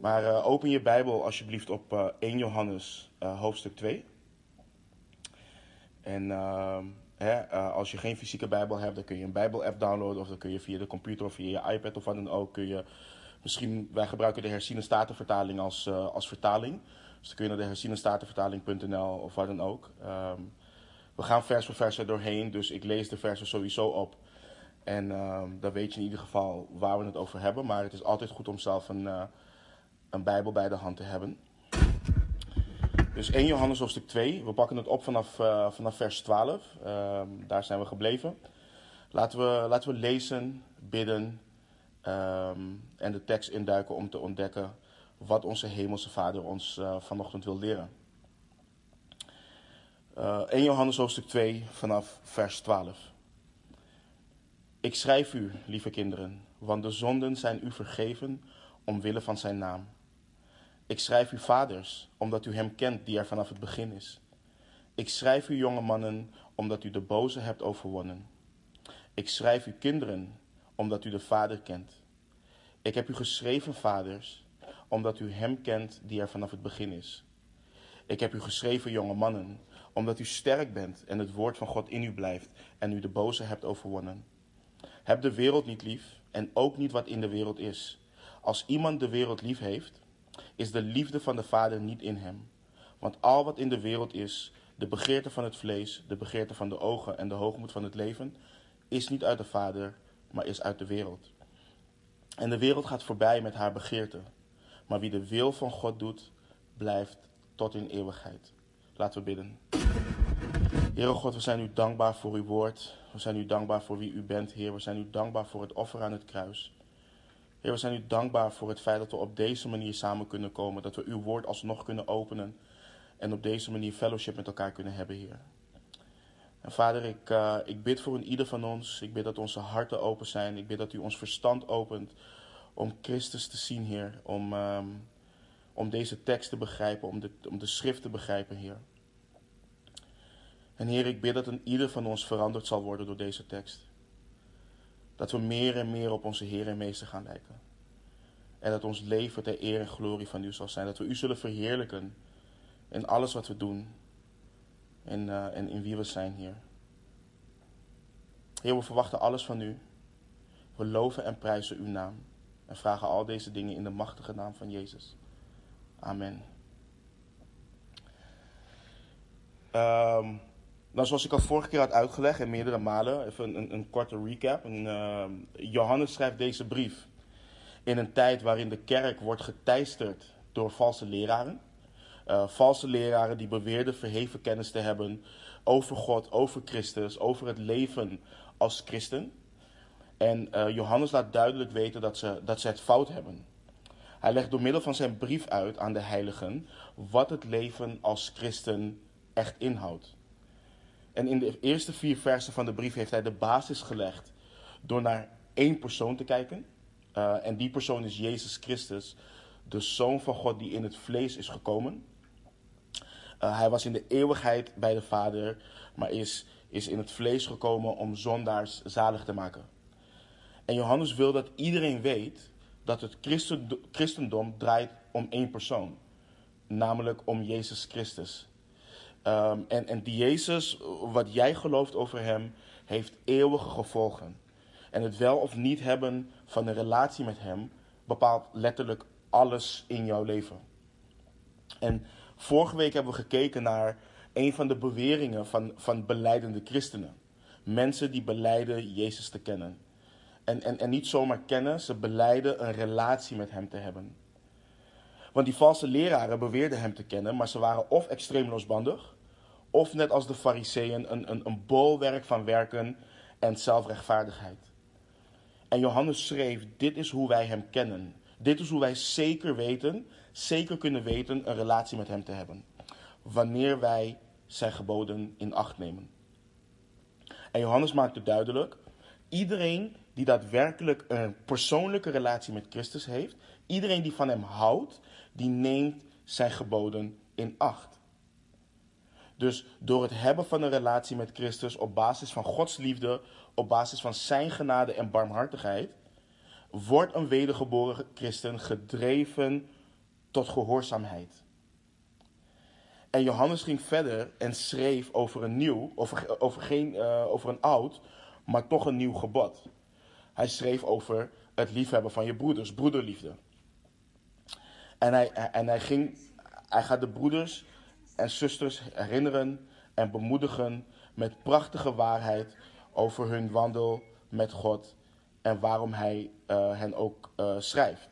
Maar uh, open je Bijbel alsjeblieft op uh, 1 Johannes uh, hoofdstuk 2. En ehm, hè, als je geen fysieke Bijbel hebt, dan kun je een Bijbel-app downloaden. Of dan kun je via de computer of via je iPad of wat dan ook. Kun je misschien, wij gebruiken de herziene statenvertaling als, als vertaling. Dus dan kun je naar de herziene statenvertaling.nl of wat dan ook. Um, we gaan vers voor vers er doorheen, dus ik lees de versen sowieso op. En ehm, dan weet je in ieder geval waar we het over hebben. Maar het is altijd goed om zelf een een Bijbel bij de hand te hebben. Dus 1 Johannes hoofdstuk 2, we pakken het op vanaf, uh, vanaf vers 12. Uh, ehm, daar zijn we gebleven. Laten we, laten we lezen, bidden um, en de tekst induiken om te ontdekken wat onze Hemelse Vader ons uh, vanochtend wil leren. Uh, 1 Johannes hoofdstuk 2 vanaf vers 12. Ik schrijf u, lieve kinderen, want de zonden zijn u vergeven omwille van zijn naam. Ik schrijf u vaders, omdat u hem kent die er vanaf het begin is. Ik schrijf u jonge mannen, omdat u de boze hebt overwonnen. Ik schrijf u kinderen, omdat u de Vader kent. Ik heb u geschreven, vaders, omdat u hem kent die er vanaf het begin is. Ik heb u geschreven, jonge mannen, omdat u sterk bent en het woord van God in u blijft en u de boze hebt overwonnen. Heb de wereld niet lief en ook niet wat in de wereld is. Als iemand de wereld lief heeft, is de liefde van de Vader niet in hem. Want al wat in de wereld is, de begeerte van het vlees, de begeerte van de ogen en de hoogmoed van het leven, is niet uit de Vader, maar is uit de wereld. En de wereld gaat voorbij met haar begeerte. Maar wie de wil van God doet, blijft tot in eeuwigheid. Laten we bidden. Heere God, we zijn u dankbaar voor uw woord. We zijn u dankbaar voor wie u bent, Heer. We zijn u dankbaar voor het offer aan het kruis. Heer, we zijn u dankbaar voor het feit dat we op deze manier samen kunnen komen. Dat we uw woord alsnog kunnen openen. En op deze manier fellowship met elkaar kunnen hebben, Heer. En vader, ik, uh, ik bid voor een ieder van ons. Ik bid dat onze harten open zijn. Ik bid dat u ons verstand opent om Christus te zien, Heer. Om, um, om deze tekst te begrijpen, om de, om de schrift te begrijpen, Heer. En Heer, ik bid dat een ieder van ons veranderd zal worden door deze tekst. Dat we meer en meer op onze Heer en Meester gaan lijken. En dat ons leven ter eer en glorie van u zal zijn. Dat we u zullen verheerlijken in alles wat we doen. En, uh, en in wie we zijn, Heer. Heer, we verwachten alles van u. We loven en prijzen uw naam. En vragen al deze dingen in de machtige naam van Jezus. Amen. Um, nou, zoals ik al vorige keer had uitgelegd en meerdere malen, even een, een korte recap. Uh, Johannes schrijft deze brief in een tijd waarin de kerk wordt geteisterd door valse leraren. Uh, valse leraren die beweerden verheven kennis te hebben over God, over Christus, over het leven als christen. En uh, Johannes laat duidelijk weten dat ze, dat ze het fout hebben. Hij legt door middel van zijn brief uit aan de heiligen wat het leven als christen echt inhoudt. En in de eerste vier versen van de brief heeft hij de basis gelegd door naar één persoon te kijken. Uh, en die persoon is Jezus Christus, de Zoon van God die in het vlees is gekomen. Uh, hij was in de eeuwigheid bij de Vader, maar is, is in het vlees gekomen om zondaars zalig te maken. En Johannes wil dat iedereen weet dat het christendom draait om één persoon, namelijk om Jezus Christus. Um, en, en die Jezus, wat jij gelooft over hem, heeft eeuwige gevolgen. En het wel of niet hebben van een relatie met hem bepaalt letterlijk alles in jouw leven. En vorige week hebben we gekeken naar een van de beweringen van, van beleidende christenen. Mensen die beleiden Jezus te kennen. En, en, en niet zomaar kennen, ze beleiden een relatie met hem te hebben. Want die valse leraren beweerden hem te kennen, maar ze waren of extreem losbandig, of net als de fariseeën een, een, een bolwerk van werken en zelfrechtvaardigheid. En Johannes schreef, dit is hoe wij hem kennen. Dit is hoe wij zeker weten, zeker kunnen weten een relatie met hem te hebben. Wanneer wij zijn geboden in acht nemen. En Johannes maakte duidelijk, iedereen die daadwerkelijk een persoonlijke relatie met Christus heeft, iedereen die van hem houdt, die neemt zijn geboden in acht. Dus door het hebben van een relatie met Christus op basis van Gods liefde, op basis van Zijn genade en barmhartigheid, wordt een wedergeboren christen gedreven tot gehoorzaamheid. En Johannes ging verder en schreef over een nieuw, over, over, geen, uh, over een oud, maar toch een nieuw gebod. Hij schreef over het liefhebben van je broeders, broederliefde. En hij, en hij, ging, hij gaat de broeders en zusters herinneren en bemoedigen met prachtige waarheid over hun wandel met God en waarom hij uh, hen ook uh, schrijft.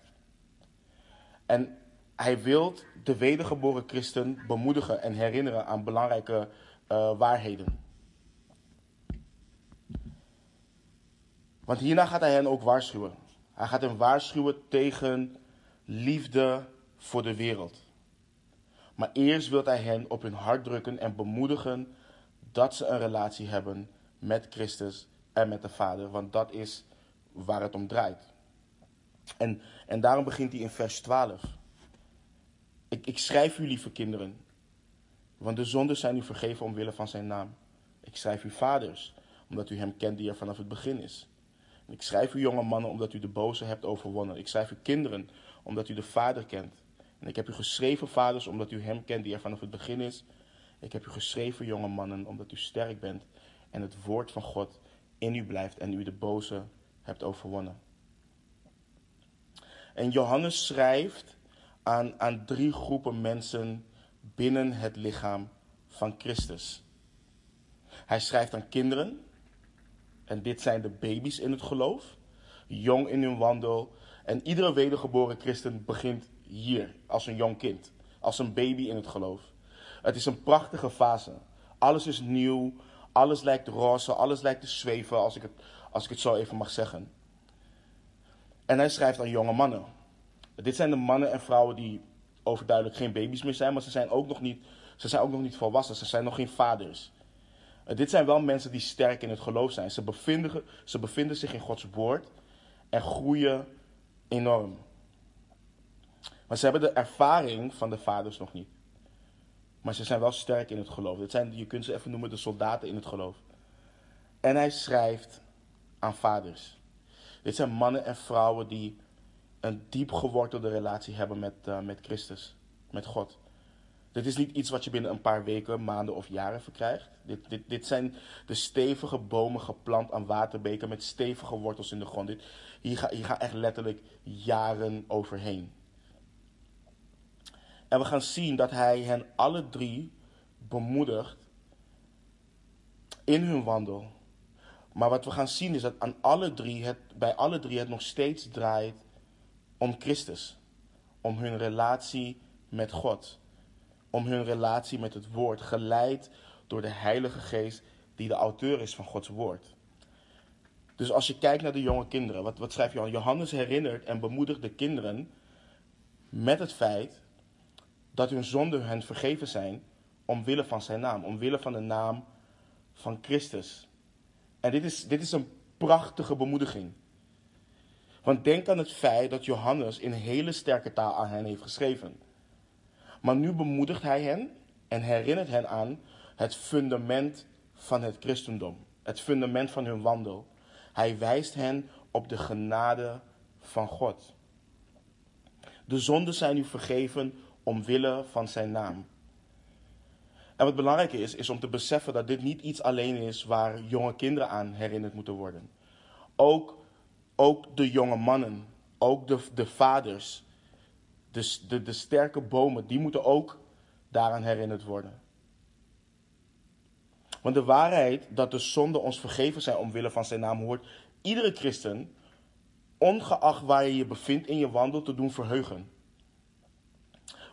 En hij wil de wedergeboren christen bemoedigen en herinneren aan belangrijke uh, waarheden. Want hierna gaat hij hen ook waarschuwen. Hij gaat hen waarschuwen tegen liefde voor de wereld. Maar eerst wil hij hen op hun hart drukken en bemoedigen dat ze een relatie hebben met Christus en met de Vader. Want dat is waar het om draait. En, en daarom begint hij in vers 12. Ik, ik schrijf u, lieve kinderen, want de zonden zijn u vergeven omwille van zijn naam. Ik schrijf u vaders, omdat u hem kent die er vanaf het begin is. Ik schrijf u jonge mannen, omdat u de boze hebt overwonnen. Ik schrijf u kinderen, omdat u de Vader kent. En ik heb u geschreven, vaders, omdat u hem kent die er vanaf het begin is. Ik heb u geschreven, jonge mannen, omdat u sterk bent en het woord van God in u blijft en u de boze hebt overwonnen. En Johannes schrijft aan, aan drie groepen mensen binnen het lichaam van Christus. Hij schrijft aan kinderen, en dit zijn de baby's in het geloof, jong in hun wandel. En iedere wedergeboren christen begint hier, als een jong kind, als een baby in het geloof. Het is een prachtige fase. Alles is nieuw, alles lijkt roze, alles lijkt te zweven, als ik het, als ik het zo even mag zeggen. En hij schrijft aan jonge mannen. Dit zijn de mannen en vrouwen die overduidelijk geen baby's meer zijn, maar ze zijn ook nog niet, ze zijn ook nog niet volwassen, ze zijn nog geen vaders. Dit zijn wel mensen die sterk in het geloof zijn. Ze bevinden, ze bevinden zich in Gods woord en groeien enorm. Maar ze hebben de ervaring van de vaders nog niet. Maar ze zijn wel sterk in het geloof. Dit zijn, je kunt ze even noemen de soldaten in het geloof. En hij schrijft aan vaders. Dit zijn mannen en vrouwen die een diep gewortelde relatie hebben met, uh, met Christus, met God. Dit is niet iets wat je binnen een paar weken, maanden of jaren verkrijgt. Dit, dit, dit zijn de stevige bomen geplant aan waterbeken met stevige wortels in de grond. Dit, hier, ga, hier gaan echt letterlijk jaren overheen. En we gaan zien dat hij hen alle drie bemoedigt in hun wandel. Maar wat we gaan zien is dat aan alle drie het, bij alle drie het nog steeds draait om Christus. Om hun relatie met God. Om hun relatie met het woord, geleid door de Heilige Geest die de auteur is van Gods woord. Dus als je kijkt naar de jonge kinderen, wat, wat schrijft Johannes? Johannes herinnert en bemoedigt de kinderen met het feit dat hun zonden hen vergeven zijn omwille van zijn naam, omwille van de naam van Christus. En dit is, dit is een prachtige bemoediging. Want denk aan het feit dat Johannes in hele sterke taal aan hen heeft geschreven. Maar nu bemoedigt hij hen en herinnert hen aan het fundament van het christendom, het fundament van hun wandel. Hij wijst hen op de genade van God. De zonden zijn nu vergeven omwille van zijn naam. En wat belangrijk is, is om te beseffen dat dit niet iets alleen is waar jonge kinderen aan herinnerd moeten worden. Ook, ook de jonge mannen, ook de, de vaders, de, de, de sterke bomen, die moeten ook daaraan herinnerd worden. Want de waarheid dat de zonden ons vergeven zijn omwille van zijn naam hoort iedere christen, ongeacht waar je je bevindt in je wandel, te doen verheugen.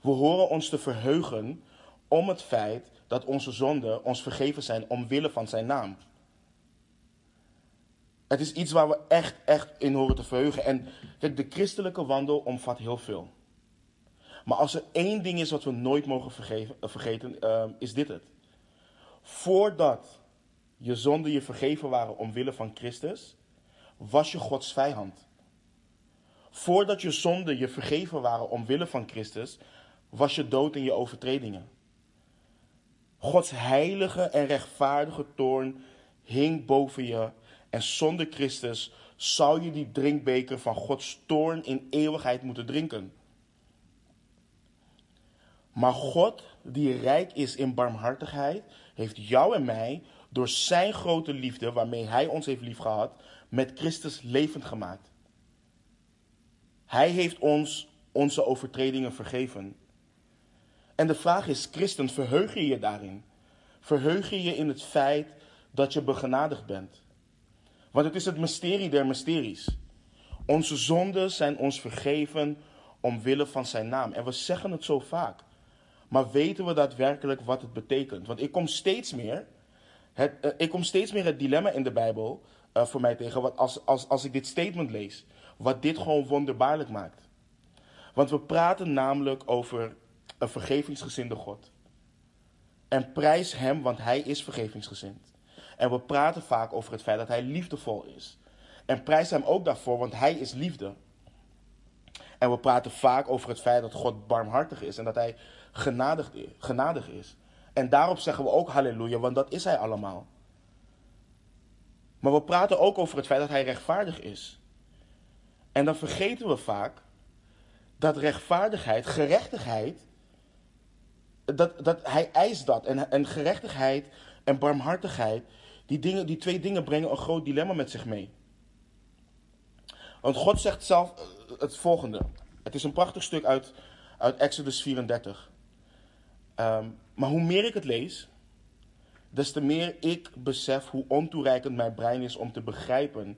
We horen ons te verheugen om het feit dat onze zonden ons vergeven zijn omwille van zijn naam. Het is iets waar we echt, echt in horen te verheugen. En de christelijke wandel omvat heel veel. Maar als er één ding is wat we nooit mogen vergeven, uh, vergeten, uh, is dit het. Voordat je zonden je vergeven waren omwille van Christus, was je Gods vijand. Voordat je zonden je vergeven waren omwille van Christus, was je dood in je overtredingen. Gods heilige en rechtvaardige toorn hing boven je en zonder Christus zou je die drinkbeker van Gods toorn in eeuwigheid moeten drinken. Maar God, die rijk is in barmhartigheid, heeft jou en mij door zijn grote liefde, waarmee hij ons heeft liefgehad, met Christus levend gemaakt. Hij heeft ons onze overtredingen vergeven. En de vraag is, christen, verheug je je daarin? Verheug je je in het feit dat je begenadigd bent? Want het is het mysterie der mysteries. Onze zonden zijn ons vergeven omwille van zijn naam. En we zeggen het zo vaak. Maar weten we daadwerkelijk wat het betekent? Want ik kom steeds meer, het, eh, ik kom steeds meer het dilemma in de Bijbel uh, voor mij tegen wat als, als, als ik dit statement lees. Wat dit gewoon wonderbaarlijk maakt. Want we praten namelijk over een vergevingsgezinde God. En prijs Hem, want Hij is vergevingsgezind. En we praten vaak over het feit dat Hij liefdevol is. En prijs Hem ook daarvoor, want Hij is liefde. En we praten vaak over het feit dat God barmhartig is en dat Hij genadig, genadig is. En daarop zeggen we ook halleluja, want dat is Hij allemaal. Maar we praten ook over het feit dat Hij rechtvaardig is. En dan vergeten we vaak dat rechtvaardigheid, gerechtigheid, dat, dat hij eist dat. En, en gerechtigheid en barmhartigheid, die, dingen, die twee dingen brengen een groot dilemma met zich mee. Want God zegt zelf eh, het volgende. Het is een prachtig stuk uit, uit Exodus 34. Ehm, maar hoe meer ik het lees, des te meer ik besef hoe ontoereikend mijn brein is om te begrijpen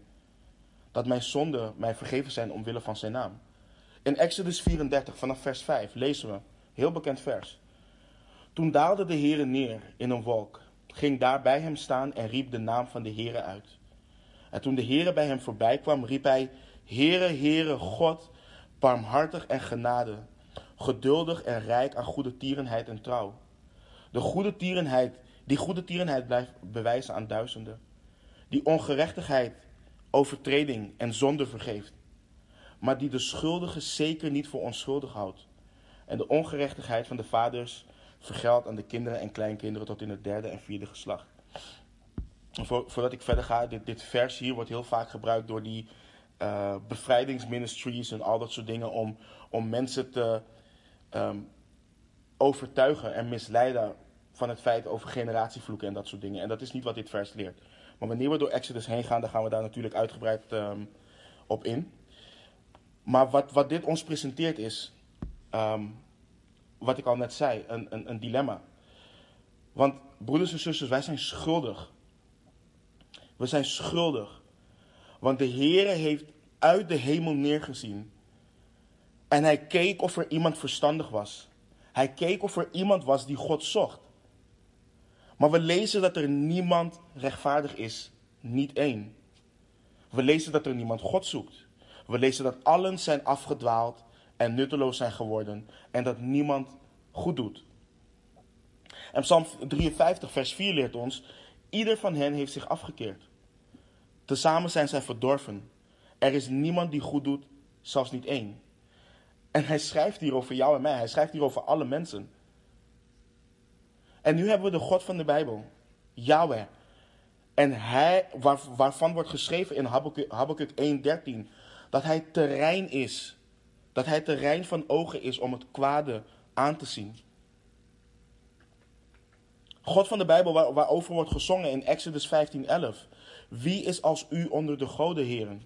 dat mijn zonden mij vergeven zijn omwille van zijn naam. In Exodus 34, vanaf vers 5, lezen we, heel bekend vers. Toen daalde de Heere neer in een wolk, ging daar bij hem staan en riep de naam van de Heere uit. En toen de Heere bij hem voorbij kwam, riep hij, Heere, Heere, God, barmhartig en genade, geduldig en rijk aan goede tierenheid en trouw. De goede tierenheid, die goede tierenheid blijft bewijzen aan duizenden. Die ongerechtigheid, overtreding en zonde vergeeft maar die de schuldige zeker niet voor onschuldig houdt. En de ongerechtigheid van de vaders vergeldt aan de kinderen en kleinkinderen tot in het derde en vierde geslacht. voordat ik verder ga, dit, dit vers hier wordt heel vaak gebruikt door die uh, bevrijdingsministries en al dat soort dingen om, om mensen te ehm, overtuigen en misleiden van het feit over generatievloeken en dat soort dingen. En dat is niet wat dit vers leert. Maar wanneer we door Exodus heen gaan, dan gaan we daar natuurlijk uitgebreid ehm, op in. Maar wat, wat dit ons presenteert is, ehm, wat ik al net zei, een, een, een dilemma. Want broeders en zusters, wij zijn schuldig. We zijn schuldig. Want de Heer heeft uit de hemel neergezien. En hij keek of er iemand verstandig was. Hij keek of er iemand was die God zocht. Maar we lezen dat er niemand rechtvaardig is, niet één. We lezen dat er niemand God zoekt. We lezen dat allen zijn afgedwaald en nutteloos zijn geworden en dat niemand goed doet. En Psalm 53, vers 4 leert ons: Ieder van hen heeft zich afgekeerd. Tezamen zijn zij verdorven. Er is niemand die goed doet, zelfs niet één. En hij schrijft hier over jou en mij. Hij schrijft hier over alle mensen. En nu hebben we de God van de Bijbel, Yahweh. En hij, waar, waarvan wordt geschreven in Habakkuk 1:13 dat hij terrein is. Dat hij terrein van ogen is om het kwade aan te zien. God van de Bijbel waar, waarover wordt gezongen in Exodus 15:11. Wie is als u onder de goden, heren?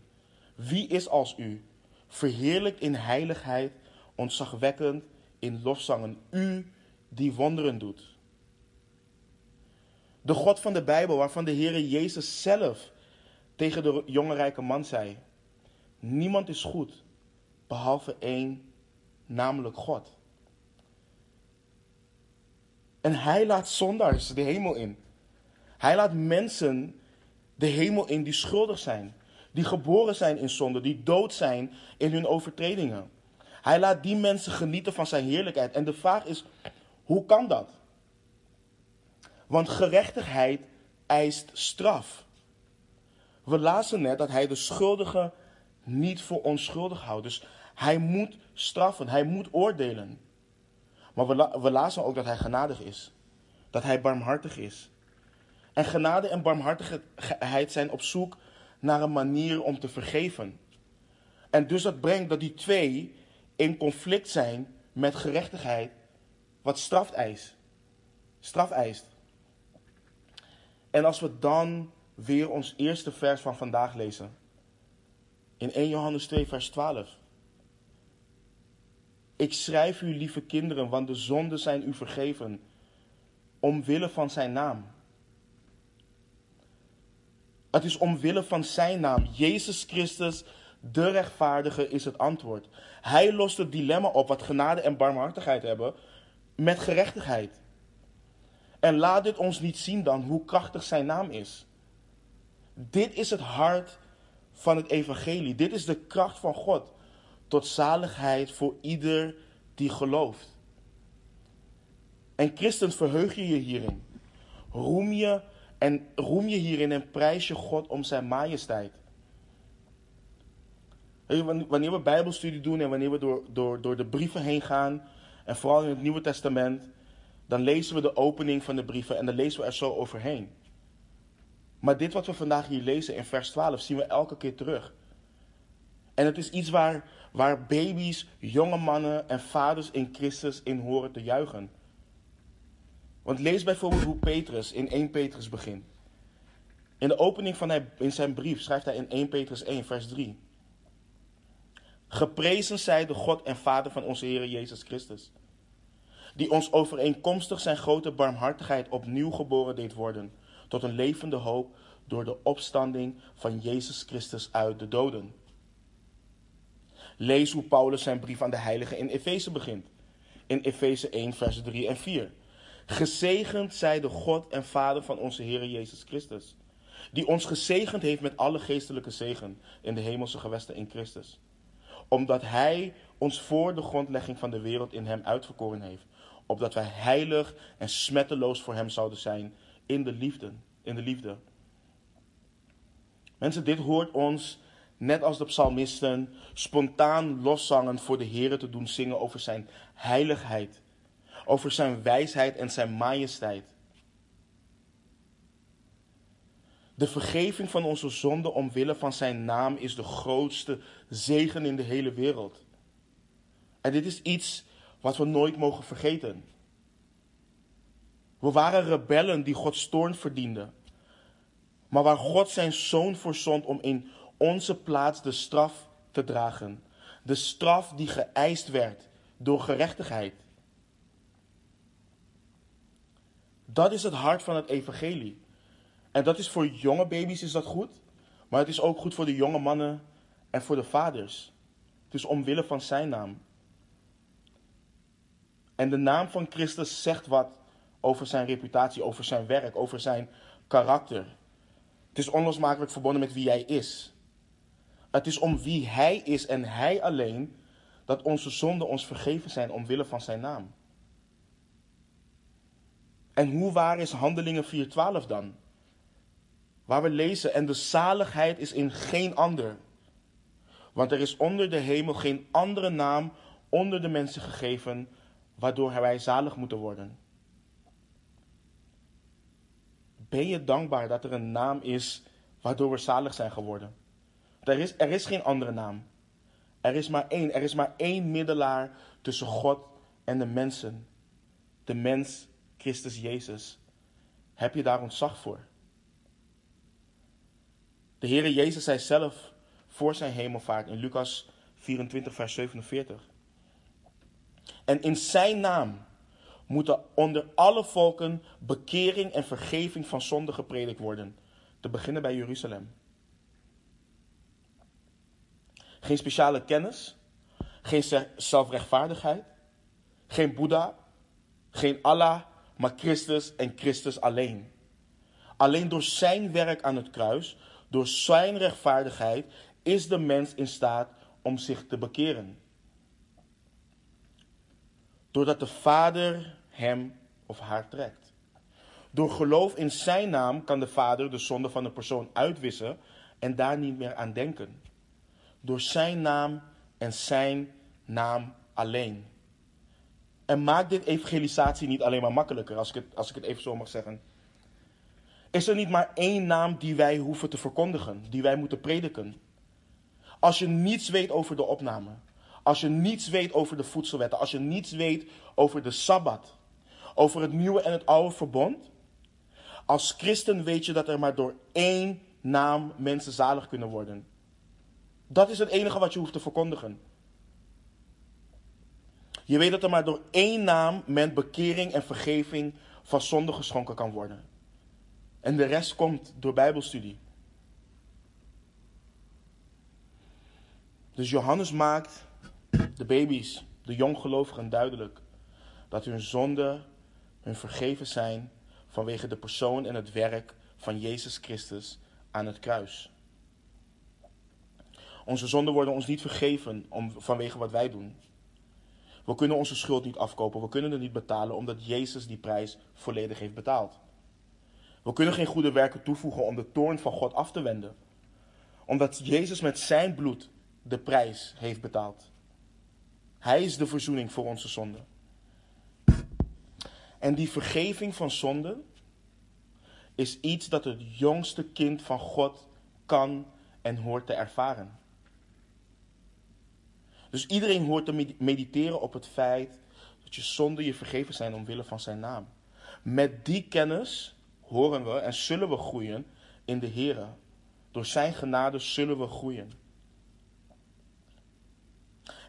Wie is als u? Verheerlijkt in heiligheid, ontzagwekkend in lofzangen. U die wonderen doet. De God van de Bijbel waarvan de Heere Jezus zelf tegen de jonge rijke man zei. Niemand is goed, behalve één, namelijk God. En hij laat zondaars de hemel in. Hij laat mensen de hemel in die schuldig zijn, die geboren zijn in zonde, die dood zijn in hun overtredingen. Hij laat die mensen genieten van zijn heerlijkheid. En de vraag is, hoe kan dat? Want gerechtigheid eist straf. We lazen net dat hij de schuldige niet voor onschuldig houdt. Dus hij moet straffen, hij moet oordelen. Maar we, we lazen ook dat hij genadig is. Dat hij barmhartig is. En genade en barmhartigheid zijn op zoek naar een manier om te vergeven. En dus dat brengt dat die twee in conflict zijn met gerechtigheid wat straf eist. Straf eist. En als we dan weer ons eerste vers van vandaag lezen. In 1 Johannes 2, vers 12. Ik schrijf u, lieve kinderen, want de zonden zijn u vergeven, omwille van zijn naam. Het is omwille van zijn naam. Jezus Christus, de rechtvaardige, is het antwoord. Hij lost het dilemma op wat genade en barmhartigheid hebben met gerechtigheid. En laat dit ons niet zien dan hoe krachtig zijn naam is. Dit is het hart van het evangelie. Dit is de kracht van God tot zaligheid voor ieder die gelooft. En christen, verheug je je hierin. Roem je en roem je hierin en prijs je God om zijn majesteit. Wanneer we Bijbelstudie doen en wanneer we door, door, door de brieven heen gaan, en vooral in het Nieuwe Testament, dan lezen we de opening van de brieven en dan lezen we er zo overheen. Maar dit wat we vandaag hier lezen in vers 12 zien we elke keer terug. En het is iets waar, waar baby's, jonge mannen en vaders in Christus in horen te juichen. Want lees bijvoorbeeld hoe Petrus in 1 Petrus begint. In de opening van hij, in zijn brief schrijft hij in 1 Petrus 1, vers 3. Geprezen zij de God en Vader van onze Heer Jezus Christus, die ons overeenkomstig zijn grote barmhartigheid opnieuw geboren deed worden, tot een levende hoop door de opstanding van Jezus Christus uit de doden. Lees hoe Paulus zijn brief aan de heiligen in Efeze begint. In Efeze 1, vers 3 en 4. Gezegend zij de God en Vader van onze Heer Jezus Christus, die ons gezegend heeft met alle geestelijke zegen in de hemelse gewesten in Christus. Omdat Hij ons voor de grondlegging van de wereld in Hem uitverkoren heeft, opdat wij heilig en smetteloos voor Hem zouden zijn in de liefde. In de liefde. Mensen, dit hoort ons, net als de psalmisten, spontaan loszangen voor de Heer te doen zingen over Zijn heiligheid over zijn wijsheid en zijn majesteit. De vergeving van onze zonden omwille van zijn naam is de grootste zegen in de hele wereld. En dit is iets wat we nooit mogen vergeten. We waren rebellen die Gods toorn verdienden. Maar waar God zijn zoon voor zond om in onze plaats de straf te dragen. De straf die geëist werd door gerechtigheid. Dat is het hart van het evangelie. En dat is voor jonge baby's is dat goed. Maar het is ook goed voor de jonge mannen en voor de vaders. Het is omwille van zijn naam. En de naam van Christus zegt wat over zijn reputatie, over zijn werk, over zijn karakter. Het is onlosmakelijk verbonden met wie hij is. Het is om wie hij is en hij alleen dat onze zonden ons vergeven zijn omwille van zijn naam. En hoe waar is Handelingen 4:12 dan? Waar we lezen, en de zaligheid is in geen ander. Want er is onder de hemel geen andere naam onder de mensen gegeven, waardoor wij zalig moeten worden. Ben je dankbaar dat er een naam is waardoor we zalig zijn geworden? Er is, er is geen andere naam. Er is maar één. Er is maar één middelaar tussen God en de mensen. De mens Christus Jezus. Heb je daar ontzag voor? De Heere Jezus zei zelf voor zijn hemelvaart in Lucas 24, vers 47. En in zijn naam moeten onder alle volken bekering en vergeving van zonde gepredikt worden. Te beginnen bij Jeruzalem. Geen speciale kennis, geen zelfrechtvaardigheid, geen Boeddha, geen Allah, maar Christus en Christus alleen. Alleen door zijn werk aan het kruis, door zijn rechtvaardigheid, is de mens in staat om zich te bekeren. Doordat de Vader hem of haar trekt. Door geloof in zijn naam kan de Vader de zonde van de persoon uitwissen en daar niet meer aan denken. Door zijn naam en zijn naam alleen. En maakt dit evangelisatie niet alleen maar makkelijker, als ik, het, als ik het even zo mag zeggen. Is er niet maar één naam die wij hoeven te verkondigen, die wij moeten prediken? Als je niets weet over de opname, Als je niets weet over de voedselwetten, als je niets weet over de sabbat, over het nieuwe en het oude verbond. Als christen weet je dat er maar door één naam mensen zalig kunnen worden. Dat is het enige wat je hoeft te verkondigen. Je weet dat er maar door één naam men bekering en vergeving van zonde geschonken kan worden. En de rest komt door Bijbelstudie. Dus Johannes maakt de baby's, de jonggelovigen duidelijk dat hun zonden hun vergeven zijn vanwege de persoon en het werk van Jezus Christus aan het kruis. Onze zonden worden ons niet vergeven om, vanwege wat wij doen. We kunnen onze schuld niet afkopen, we kunnen het niet betalen omdat Jezus die prijs volledig heeft betaald. We kunnen geen goede werken toevoegen om de toorn van God af te wenden, omdat Jezus met zijn bloed de prijs heeft betaald. Hij is de verzoening voor onze zonden. En die vergeving van zonden is iets dat het jongste kind van God kan en hoort te ervaren. Dus iedereen hoort te mediteren op het feit dat je zonden je vergeven zijn omwille van zijn naam. Met die kennis horen we en zullen we groeien in de Here. Door zijn genade zullen we groeien.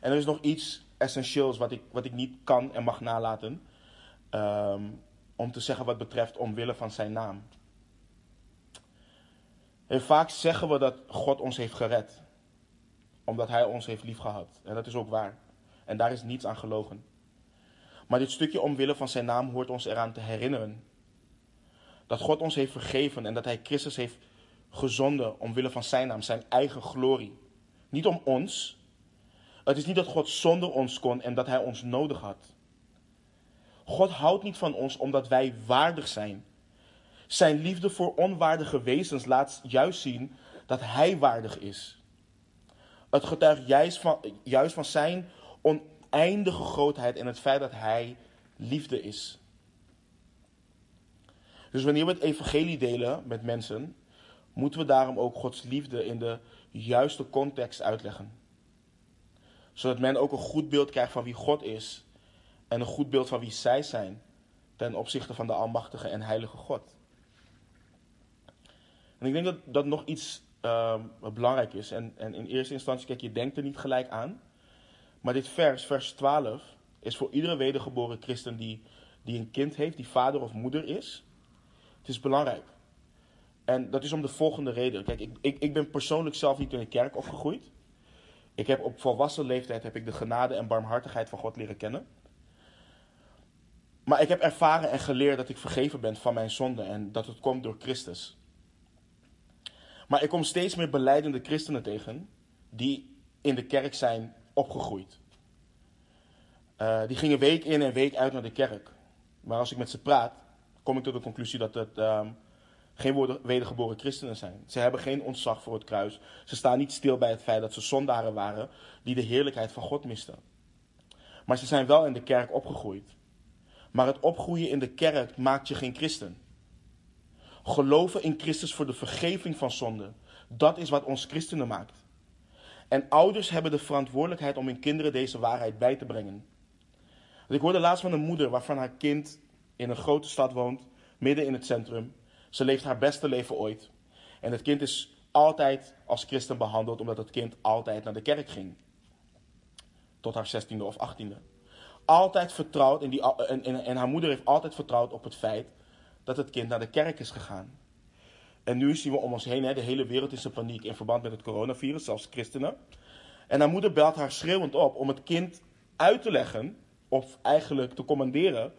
En er is nog iets essentieels wat ik, wat ik niet kan en mag nalaten. Ehm, om te zeggen wat betreft omwille van zijn naam. En vaak zeggen we dat God ons heeft gered. Omdat hij ons heeft liefgehad. En dat is ook waar. En daar is niets aan gelogen. Maar dit stukje omwille van zijn naam hoort ons eraan te herinneren. Dat God ons heeft vergeven en dat hij Christus heeft gezonden omwille van zijn naam, zijn eigen glorie. Niet om ons. Het is niet dat God zonder ons kon en dat hij ons nodig had. God houdt niet van ons omdat wij waardig zijn. Zijn liefde voor onwaardige wezens laat juist zien dat Hij waardig is. Het getuigt juist van, juist van Zijn oneindige grootheid en het feit dat Hij liefde is. Dus wanneer we het evangelie delen met mensen, moeten we daarom ook Gods liefde in de juiste context uitleggen. Zodat men ook een goed beeld krijgt van wie God is en een goed beeld van wie zij zijn ten opzichte van de Almachtige en Heilige God. En ik denk dat dat nog iets uh, belangrijk is. En, en in eerste instantie, kijk, je denkt er niet gelijk aan. Maar dit vers, vers 12, is voor iedere wedergeboren christen die, die een kind heeft, die vader of moeder is. Het is belangrijk. En dat is om de volgende reden. Kijk, ik, ik, ik ben persoonlijk zelf niet in een kerk opgegroeid. Ik heb op volwassen leeftijd heb ik de genade en barmhartigheid van God leren kennen. Maar ik heb ervaren en geleerd dat ik vergeven ben van mijn zonde en dat het komt door Christus. Maar ik kom steeds meer beleidende christenen tegen die in de kerk zijn opgegroeid. Uh, die gingen week in en week uit naar de kerk. Maar als ik met ze praat, kom ik tot de conclusie dat het um, geen wedergeboren christenen zijn. Ze hebben geen ontzag voor het kruis. Ze staan niet stil bij het feit dat ze zondaren waren die de heerlijkheid van God misten. Maar ze zijn wel in de kerk opgegroeid. Maar het opgroeien in de kerk maakt je geen christen. Geloven in Christus voor de vergeving van zonde, dat is wat ons christenen maakt. En ouders hebben de verantwoordelijkheid om hun kinderen deze waarheid bij te brengen. Ik hoorde laatst van een moeder waarvan haar kind in een grote stad woont, midden in het centrum. Ze leeft haar beste leven ooit. En het kind is altijd als christen behandeld, omdat het kind altijd naar de kerk ging. Tot haar zestiende of achttiende altijd vertrouwd, en, die, en, en, en haar moeder heeft altijd vertrouwd op het feit dat het kind naar de kerk is gegaan. En nu zien we om ons heen, hè, de hele wereld is in paniek in verband met het coronavirus, zelfs christenen. En haar moeder belt haar schreeuwend op om het kind uit te leggen, of eigenlijk te commanderen,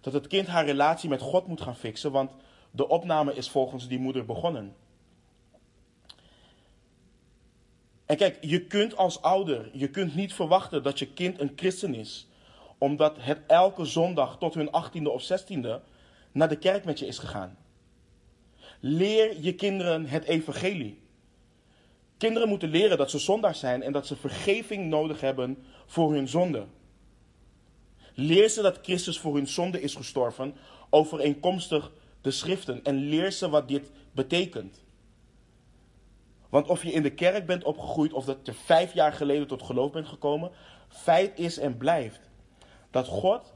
dat het kind haar relatie met God moet gaan fixen, want de opname is volgens die moeder begonnen. En kijk, je kunt als ouder, je kunt niet verwachten dat je kind een christen is omdat het elke zondag tot hun achttiende of zestiende naar de kerk met je is gegaan. Leer je kinderen het evangelie. Kinderen moeten leren dat ze zondaar zijn en dat ze vergeving nodig hebben voor hun zonde. Leer ze dat Christus voor hun zonde is gestorven, overeenkomstig de schriften. En leer ze wat dit betekent. Want of je in de kerk bent opgegroeid of dat je vijf jaar geleden tot geloof bent gekomen, feit is en blijft dat God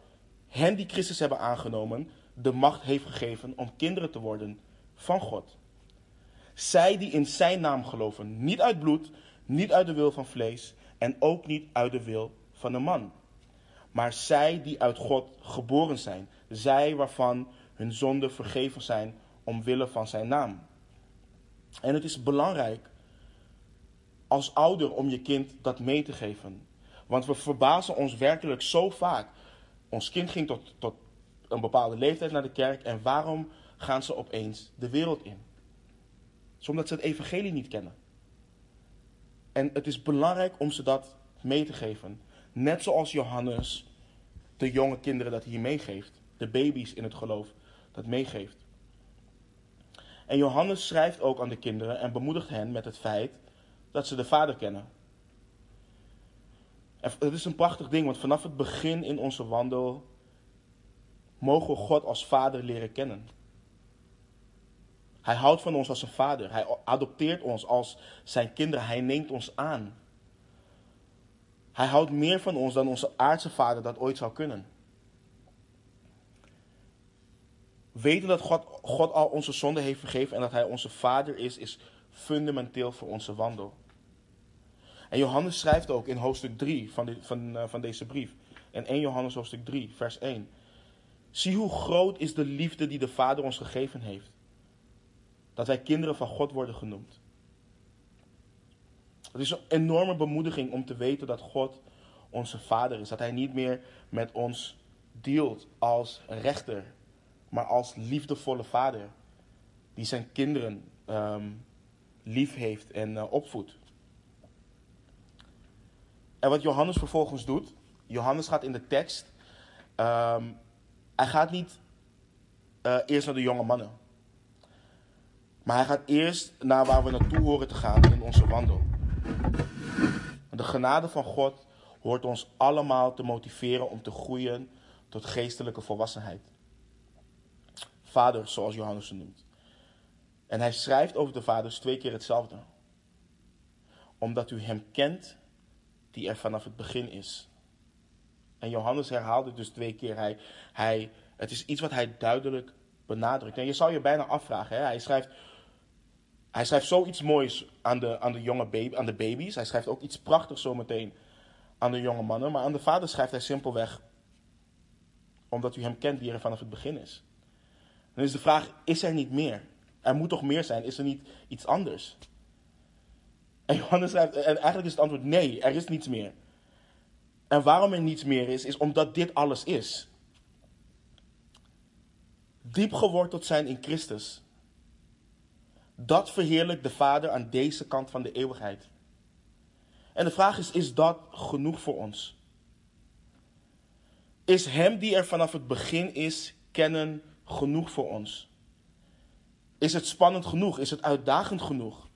hen die Christus hebben aangenomen, de macht heeft gegeven om kinderen te worden van God. Zij die in zijn naam geloven, niet uit bloed, niet uit de wil van vlees en ook niet uit de wil van een man. Maar zij die uit God geboren zijn, zij waarvan hun zonden vergeven zijn omwille van zijn naam. En het is belangrijk als ouder om je kind dat mee te geven. Want we verbazen ons werkelijk zo vaak. Ons kind ging tot, tot een bepaalde leeftijd naar de kerk en waarom gaan ze opeens de wereld in? Omdat ze het evangelie niet kennen. En het is belangrijk om ze dat mee te geven. Net zoals Johannes de jonge kinderen dat hier meegeeft. De baby's in het geloof dat meegeeft. En Johannes schrijft ook aan de kinderen en bemoedigt hen met het feit dat ze de Vader kennen. En het is een prachtig ding, want vanaf het begin in onze wandel mogen we God als Vader leren kennen. Hij houdt van ons als een vader. Hij adopteert ons als zijn kinderen. Hij neemt ons aan. Hij houdt meer van ons dan onze aardse vader dat ooit zou kunnen. Weten dat God, God al onze zonden heeft vergeven en dat Hij onze Vader is, is fundamenteel voor onze wandel. En Johannes schrijft ook in hoofdstuk 3 van, van, uh, van deze brief. In 1 Johannes hoofdstuk 3, vers 1. Zie hoe groot is de liefde die de Vader ons gegeven heeft. Dat wij kinderen van God worden genoemd. Het is een enorme bemoediging om te weten dat God onze Vader is. Dat Hij niet meer met ons dealt als rechter, maar als liefdevolle Vader. Die zijn kinderen um, lief heeft en uh, opvoedt. En wat Johannes vervolgens doet, Johannes gaat in de tekst, um, hij gaat niet uh, eerst naar de jonge mannen. Maar hij gaat eerst naar waar we naartoe horen te gaan in onze wandel. De genade van God hoort ons allemaal te motiveren om te groeien tot geestelijke volwassenheid. Vader, zoals Johannes het noemt. En hij schrijft over de vaders twee keer hetzelfde. Omdat u hem kent die er vanaf het begin is. En Johannes herhaalde dus twee keer. Hij, hij, het is iets wat hij duidelijk benadrukt. En je zou je bijna afvragen. Hè? Hij, schrijft, hij schrijft zoiets moois aan de, aan, de jonge baby, aan de baby's. Hij schrijft ook iets prachtigs zometeen aan de jonge mannen. Maar aan de vader schrijft hij simpelweg omdat u hem kent die er vanaf het begin is. Dan is de vraag, is er niet meer? Er moet toch meer zijn? Is er niet iets anders? En Johannes schrijft, en eigenlijk is het antwoord nee, er is niets meer. En waarom er niets meer is, is omdat dit alles is. Diep geworteld zijn in Christus. Dat verheerlijkt de Vader aan deze kant van de eeuwigheid. En de vraag is, is dat genoeg voor ons? Is Hem die er vanaf het begin is, kennen genoeg voor ons? Is het spannend genoeg? Is het uitdagend genoeg?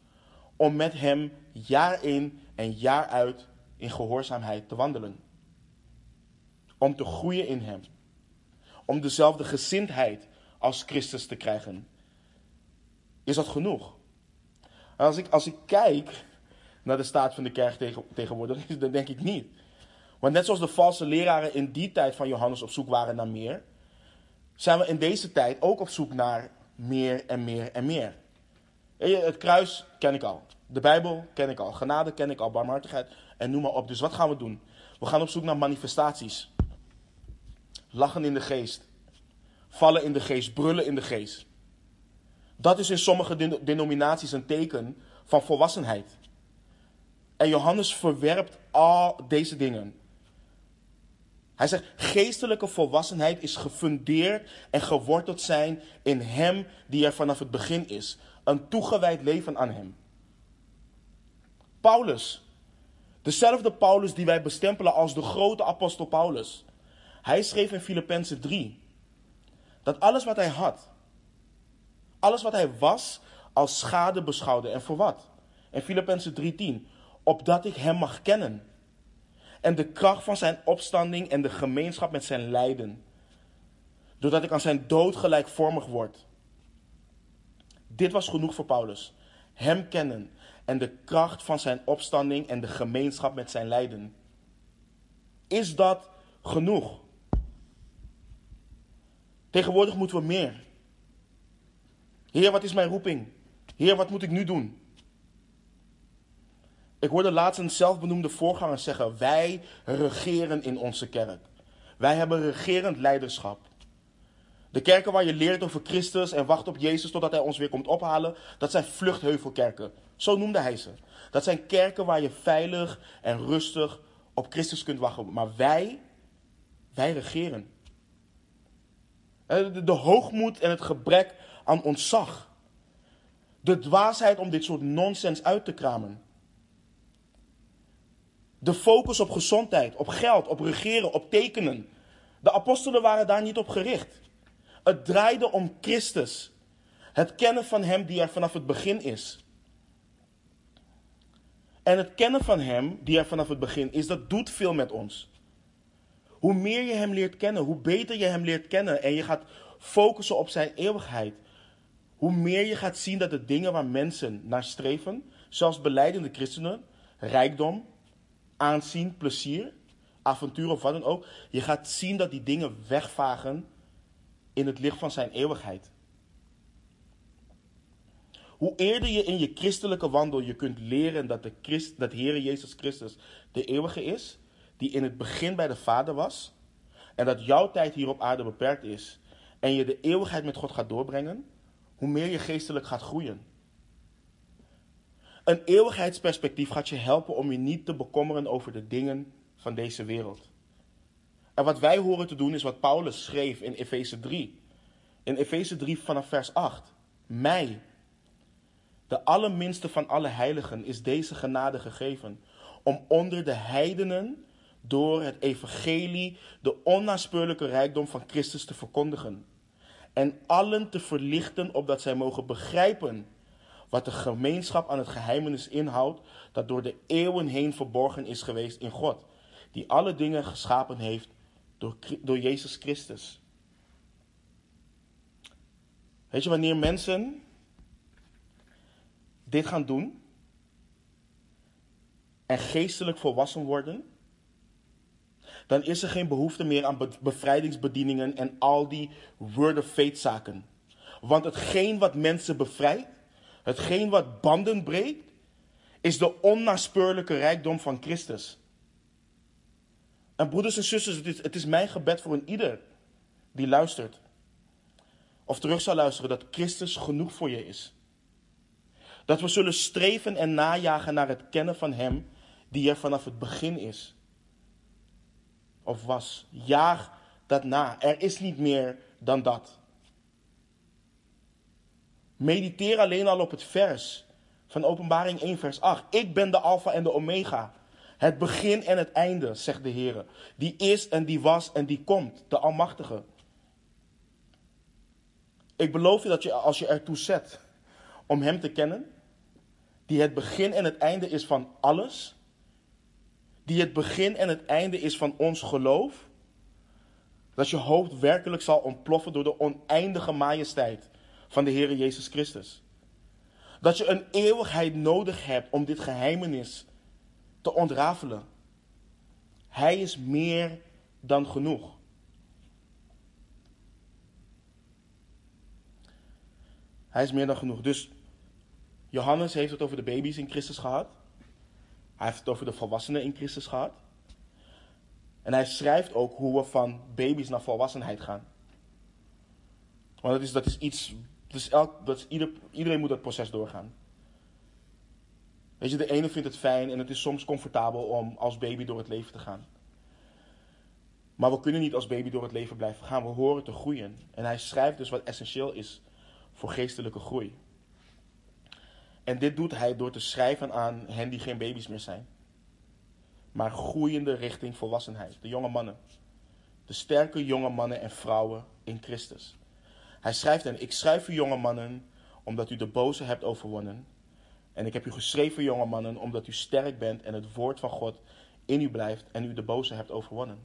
Om met Hem jaar in en jaar uit in gehoorzaamheid te wandelen. Om te groeien in Hem. Om dezelfde gezindheid als Christus te krijgen. Is dat genoeg? En als ik, als ik kijk naar de staat van de kerk tegen, tegenwoordig, dan denk ik niet. Want net zoals de valse leraren in die tijd van Johannes op zoek waren naar meer, zijn we in deze tijd ook op zoek naar meer en meer en meer. Het kruis ken ik al. De Bijbel ken ik al. Genade ken ik al. Barmhartigheid en noem maar op. Dus wat gaan we doen? We gaan op zoek naar manifestaties. Lachen in de geest. Vallen in de geest. Brullen in de geest. Dat is in sommige denominaties een teken van volwassenheid. En Johannes verwerpt al deze dingen. Hij zegt, geestelijke volwassenheid is gefundeerd en geworteld zijn in Hem die er vanaf het begin is. Een toegewijd leven aan Hem. Paulus, dezelfde Paulus die wij bestempelen als de grote apostel Paulus. Hij schreef in Filippenzen 3 dat alles wat hij had, alles wat hij was, als schade beschouwde. En voor wat? In Filippenzen 3:10, opdat ik hem mag kennen en de kracht van zijn opstanding en de gemeenschap met zijn lijden. Doordat ik aan zijn dood gelijkvormig word. Dit was genoeg voor Paulus. Hem kennen en de kracht van zijn opstanding en de gemeenschap met zijn lijden. Is dat genoeg? Tegenwoordig moeten we meer. Heer, wat is mijn roeping? Heer, wat moet ik nu doen? Ik hoorde laatst een zelfbenoemde voorganger zeggen: Wij regeren in onze kerk. Wij hebben regerend leiderschap. De kerken waar je leert over Christus en wacht op Jezus totdat Hij ons weer komt ophalen, dat zijn vluchtheuvelkerken. Zo noemde hij ze. Dat zijn kerken waar je veilig en rustig op Christus kunt wachten. Maar wij, wij regeren. De, de hoogmoed en het gebrek aan ontzag. De dwaasheid om dit soort nonsens uit te kramen. De focus op gezondheid, op geld, op regeren, op tekenen. De apostelen waren daar niet op gericht. Het draaide om Christus. Het kennen van Hem die er vanaf het begin is. En het kennen van Hem die er vanaf het begin is, dat doet veel met ons. Hoe meer je Hem leert kennen, hoe beter je Hem leert kennen en je gaat focussen op Zijn eeuwigheid, hoe meer je gaat zien dat de dingen waar mensen naar streven, zelfs beleidende christenen, rijkdom, aanzien, plezier, avontuur of wat dan ook, je gaat zien dat die dingen wegvagen in het licht van zijn eeuwigheid. Hoe eerder je in je christelijke wandel je kunt leren dat de, Christ, dat Heere Jezus Christus de eeuwige is, die in het begin bij de Vader was, en dat jouw tijd hier op aarde beperkt is, en je de eeuwigheid met God gaat doorbrengen, hoe meer je geestelijk gaat groeien. Een eeuwigheidsperspectief gaat je helpen om je niet te bekommeren over de dingen van deze wereld. En wat wij horen te doen is wat Paulus schreef in Efeze 3. In Efeze 3 vanaf vers 8. Mij, de allerminste van alle heiligen, is deze genade gegeven om onder de heidenen door het evangelie de onnaspeurlijke rijkdom van Christus te verkondigen. En allen te verlichten opdat zij mogen begrijpen wat de gemeenschap aan het geheimenis inhoudt dat door de eeuwen heen verborgen is geweest in God, die alle dingen geschapen heeft door, door Jezus Christus. Weet je, wanneer mensen dit gaan doen en geestelijk volwassen worden, dan is er geen behoefte meer aan bevrijdingsbedieningen en al die word of faith zaken. Want hetgeen wat mensen bevrijdt, hetgeen wat banden breekt, is de onnaspeurlijke rijkdom van Christus. En broeders en zusters, het is, het is mijn gebed voor een ieder die luistert. Of terug zal luisteren dat Christus genoeg voor je is. Dat we zullen streven en najagen naar het kennen van Hem die er vanaf het begin is. Of was. Jaag dat na. Er is niet meer dan dat. Mediteer alleen al op het vers van Openbaring 1, vers 8. Ik ben de Alpha en de Omega. Het begin en het einde, zegt de Heer. Die is en die was en die komt, de Almachtige. Ik beloof je dat je, als je ertoe zet om Hem te kennen, die het begin en het einde is van alles, die het begin en het einde is van ons geloof, dat je hoofd werkelijk zal ontploffen door de oneindige majesteit van de Heer Jezus Christus. Dat je een eeuwigheid nodig hebt om dit geheimenis te ontrafelen. Hij is meer dan genoeg. Hij is meer dan genoeg. Dus Johannes heeft het over de baby's in Christus gehad. Hij heeft het over de volwassenen in Christus gehad. En hij schrijft ook hoe we van baby's naar volwassenheid gaan. Want dat is, dat is iets. Dat elk, dat iedereen moet dat proces doorgaan. Weet je, de ene vindt het fijn en het is soms comfortabel om als baby door het leven te gaan. Maar we kunnen niet als baby door het leven blijven gaan. We horen te groeien. En hij schrijft dus wat essentieel is voor geestelijke groei. En dit doet hij door te schrijven aan hen die geen baby's meer zijn. Maar groeiende richting volwassenheid. De jonge mannen. De sterke jonge mannen en vrouwen in Christus. Hij schrijft hen, ik schrijf u jonge mannen omdat u de boze hebt overwonnen en ik heb u geschreven, jonge mannen, omdat u sterk bent en het woord van God in u blijft en u de boze hebt overwonnen.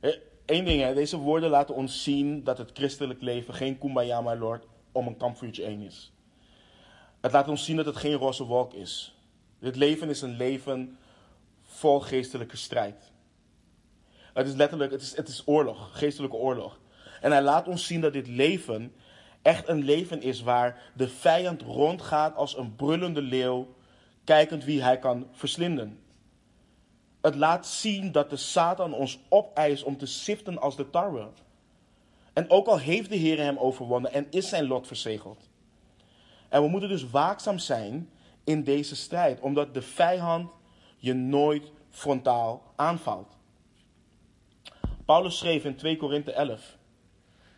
Eén eh, ding, deze woorden laten ons zien dat het christelijk leven geen kumbaya, my lord, om een kampvuurtje heen is. Het laat ons zien dat het geen roze wolk is. Dit leven is een leven vol geestelijke strijd. Het is letterlijk, het is, het is oorlog, geestelijke oorlog. En hij laat ons zien dat dit leven echt een leven is waar de vijand rondgaat als een brullende leeuw, kijkend wie hij kan verslinden. Het laat zien dat de Satan ons opeist om te siften als de tarwe. En ook al heeft de Heer hem overwonnen en is zijn lot verzegeld. En we moeten dus waakzaam zijn in deze strijd, omdat de vijand je nooit frontaal aanvalt. Paulus schreef in 2 Korinthe 11,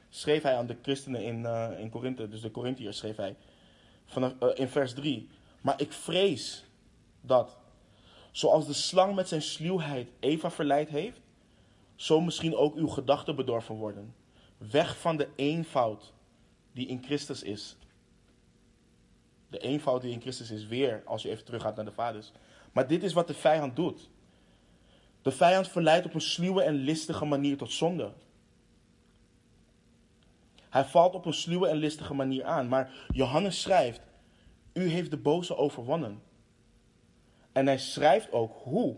schreef hij aan de christenen in, uh, in Korinthe, dus de Korinthiërs schreef hij, vanaf, uh, in vers 3. Maar ik vrees dat, zoals de slang met zijn sluwheid Eva verleid heeft, zo misschien ook uw gedachten bedorven worden. Weg van de eenvoud die in Christus is. De eenvoud die in Christus is weer, als je even teruggaat naar de vaders. Maar dit is wat de vijand doet. De vijand verleidt op een sluwe en listige manier tot zonde. Hij valt op een sluwe en listige manier aan. Maar Johannes schrijft: U heeft de boze overwonnen. En hij schrijft ook hoe.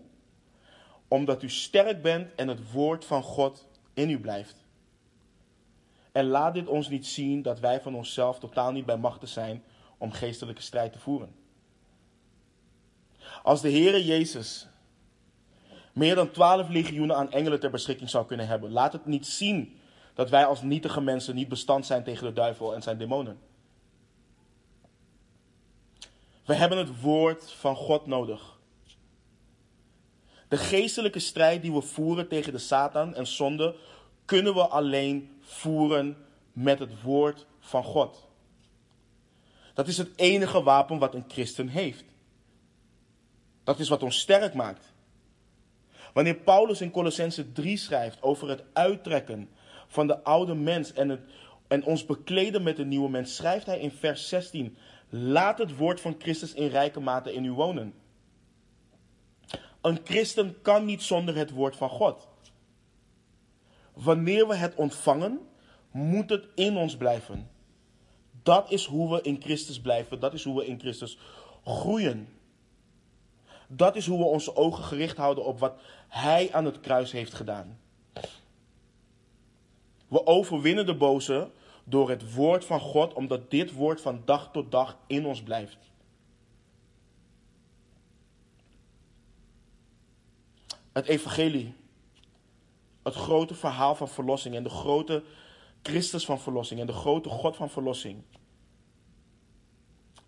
Omdat u sterk bent en het woord van God in u blijft. En laat dit ons niet zien dat wij van onszelf totaal niet bij machten zijn om geestelijke strijd te voeren. Als de Heere Jezus meer dan twaalf legioenen aan engelen ter beschikking zou kunnen hebben, laat het niet zien dat wij als nietige mensen niet bestand zijn tegen de duivel en zijn demonen. We hebben het woord van God nodig. De geestelijke strijd die we voeren tegen de Satan en zonde, kunnen we alleen voeren met het woord van God. Dat is het enige wapen wat een christen heeft. Dat is wat ons sterk maakt. Wanneer Paulus in Colossense 3 schrijft over het uittrekken van de oude mens en, het, en ons bekleden met de nieuwe mens, schrijft hij in vers 16: Laat het woord van Christus in rijke mate in u wonen. Een christen kan niet zonder het woord van God. Wanneer we het ontvangen, moet het in ons blijven. Dat is hoe we in Christus blijven. Dat is hoe we in Christus groeien. Dat is hoe we onze ogen gericht houden op wat Hij aan het kruis heeft gedaan. We overwinnen de boze door het woord van God, omdat dit woord van dag tot dag in ons blijft. Het evangelie, het grote verhaal van verlossing en de grote Christus van verlossing en de grote God van verlossing.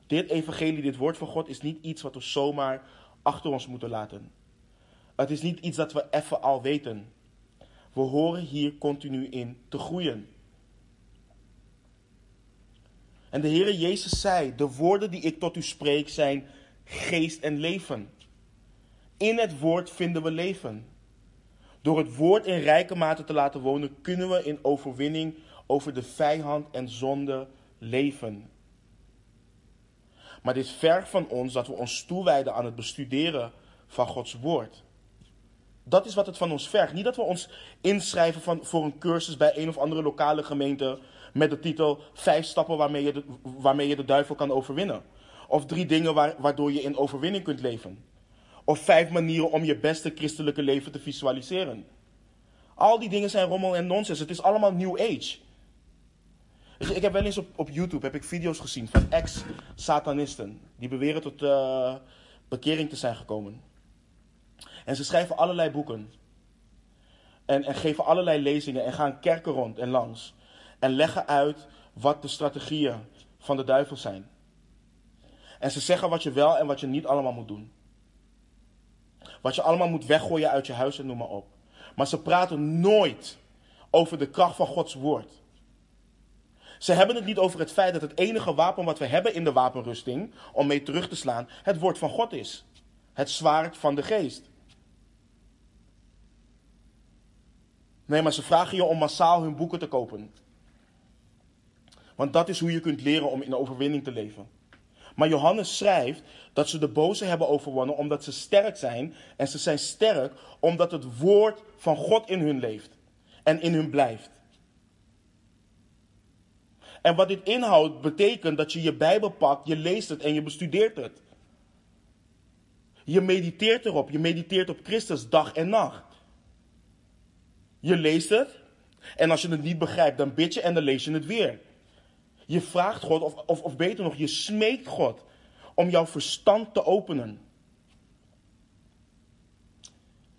Dit evangelie, dit woord van God is niet iets wat we zomaar achter ons moeten laten. Het is niet iets dat we even al weten. We horen hier continu in te groeien. En de Heere Jezus zei: De woorden die ik tot u spreek zijn geest en leven. In het woord vinden we leven. Door het woord in rijke mate te laten wonen, kunnen we in overwinning over de vijand en zonde leven. Maar dit vergt van ons dat we ons toewijden aan het bestuderen van Gods woord. Dat is wat het van ons vergt. Niet dat we ons inschrijven van, voor een cursus bij een of andere lokale gemeente met de titel Vijf stappen waarmee je de, waarmee je de duivel kan overwinnen. Of drie dingen waar, waardoor je in overwinning kunt leven. Of vijf manieren om je beste christelijke leven te visualiseren. Al die dingen zijn rommel en nonsens. Het is allemaal New Age. Ik heb wel eens op, op YouTube heb ik video's gezien van ex-satanisten. Die beweren tot uh, bekering te zijn gekomen. En ze schrijven allerlei boeken. En, en geven allerlei lezingen en gaan kerken rond en langs. En leggen uit wat de strategieën van de duivel zijn. En ze zeggen wat je wel en wat je niet allemaal moet doen. Wat je allemaal moet weggooien uit je huis en noem maar op. Maar ze praten nooit over de kracht van Gods woord. Ze hebben het niet over het feit dat het enige wapen wat we hebben in de wapenrusting, om mee terug te slaan, het woord van God is. Het zwaard van de geest. Nee, maar ze vragen je om massaal hun boeken te kopen. Want dat is hoe je kunt leren om in overwinning te leven. Maar Johannes schrijft dat ze de boze hebben overwonnen omdat ze sterk zijn. En ze zijn sterk omdat het woord van God in hun leeft en in hun blijft. En wat dit inhoudt, betekent dat je je Bijbel pakt, je leest het en je bestudeert het. Je mediteert erop, je mediteert op Christus dag en nacht. Je leest het en als je het niet begrijpt, dan bid je en dan lees je het weer. Je vraagt God, of, of, of beter nog, je smeekt God om jouw verstand te openen.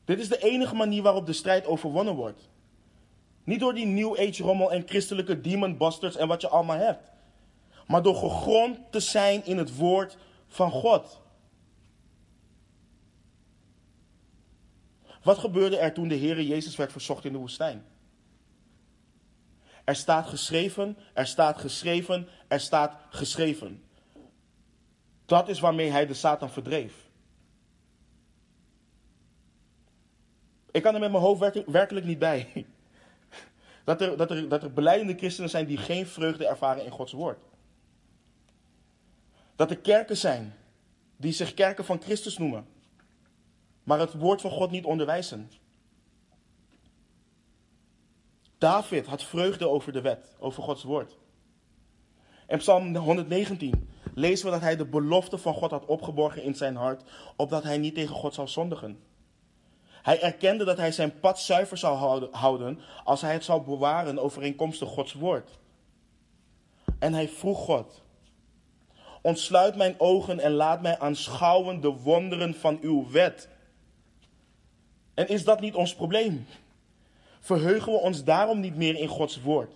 Dit is de enige manier waarop de strijd overwonnen wordt. Niet door die New Age rommel en christelijke demon busters en wat je allemaal hebt. Maar door gegrond te zijn in het woord van God. Wat gebeurde er toen de Heere Jezus werd verzocht in de woestijn? Er staat geschreven, er staat geschreven, er staat geschreven. Dat is waarmee hij de Satan verdreef. Ik kan er met mijn hoofd werkelijk niet bij. Dat er, dat, er, dat er beleidende christenen zijn die geen vreugde ervaren in Gods woord. Dat er kerken zijn die zich kerken van Christus noemen, maar het woord van God niet onderwijzen. David had vreugde over de wet, over Gods woord. In Psalm 119 lezen we dat hij de belofte van God had opgeborgen in zijn hart, opdat hij niet tegen God zou zondigen. Hij erkende dat hij zijn pad zuiver zou houden als hij het zou bewaren overeenkomstig Gods woord. En hij vroeg God: Ontsluit mijn ogen en laat mij aanschouwen de wonderen van uw wet. En is dat niet ons probleem? Verheugen we ons daarom niet meer in Gods woord?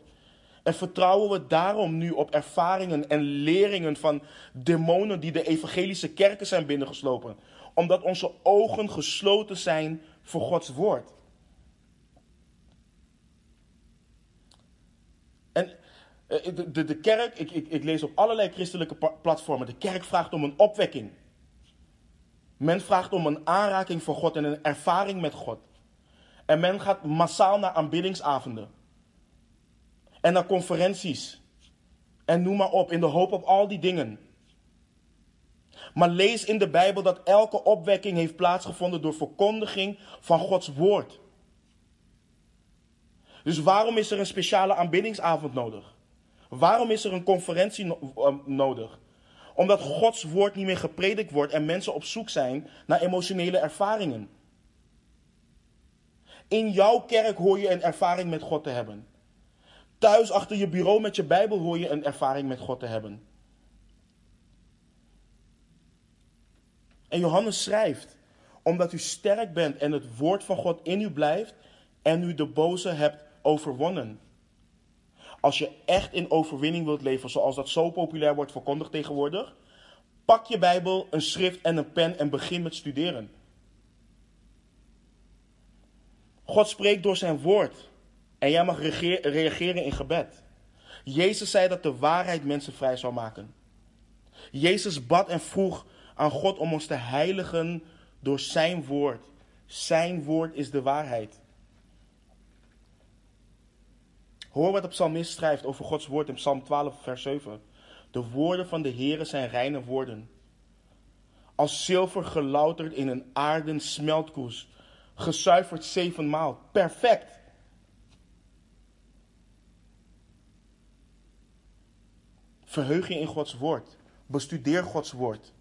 En vertrouwen we daarom nu op ervaringen en leringen van demonen die de evangelische kerken zijn binnengeslopen? Omdat onze ogen gesloten zijn voor Gods woord. En eh, de, de, de kerk, ik, ik, ik lees op allerlei christelijke platformen, de kerk vraagt om een opwekking. Men vraagt om een aanraking voor God en een ervaring met God. En men gaat massaal naar aanbiddingsavonden. En naar conferenties. En noem maar op, in de hoop op al die dingen. Maar lees in de Bijbel dat elke opwekking heeft plaatsgevonden door verkondiging van Gods woord. Dus waarom is er een speciale aanbiddingsavond nodig? Waarom is er een conferentie eh, nodig? Omdat Gods woord niet meer gepredikt wordt en mensen op zoek zijn naar emotionele ervaringen. In jouw kerk hoor je een ervaring met God te hebben. Thuis achter je bureau met je Bijbel hoor je een ervaring met God te hebben. En Johannes schrijft, omdat u sterk bent en het woord van God in u blijft en u de boze hebt overwonnen. Als je echt in overwinning wilt leven, zoals dat zo populair wordt verkondigd tegenwoordig, pak je Bijbel, een schrift en een pen en begin met studeren. God spreekt door zijn woord en jij mag reageren in gebed. Jezus zei dat de waarheid mensen vrij zou maken. Jezus bad en vroeg aan God om ons te heiligen door zijn woord. Zijn woord is de waarheid. Hoor wat de psalmist schrijft over Gods woord in Psalm 12, vers 7. De woorden van de Heere zijn reine woorden. Als zilver gelouterd in een aarden smeltkoes. Gezuiverd zevenmaal. Perfect. Verheug je in Gods woord. Bestudeer Gods woord.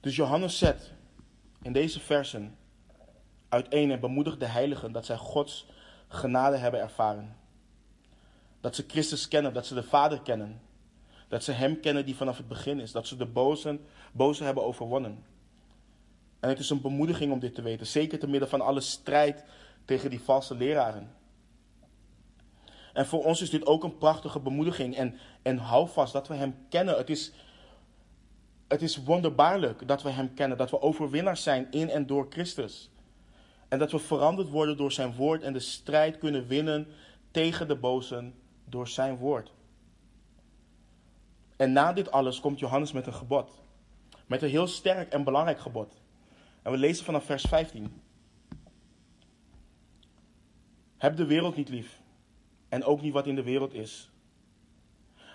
Dus Johannes zet in deze versen uiteen en bemoedigt de heiligen dat zij Gods genade hebben ervaren. Dat ze Christus kennen, dat ze de Vader kennen. Dat ze Hem kennen die vanaf het begin is. Dat ze de bozen, boze hebben overwonnen. En het is een bemoediging om dit te weten. Zeker te midden van alle strijd tegen die valse leraren. En voor ons is dit ook een prachtige bemoediging. En, en hou vast dat we Hem kennen. Het is, het is wonderbaarlijk dat we Hem kennen, dat we overwinnaars zijn in en door Christus. En dat we veranderd worden door Zijn woord en de strijd kunnen winnen tegen de bozen door Zijn woord. En na dit alles komt Johannes met een gebod. Met een heel sterk en belangrijk gebod. En we lezen vanaf vers 15. Heb de wereld niet lief. En ook niet wat in de wereld is.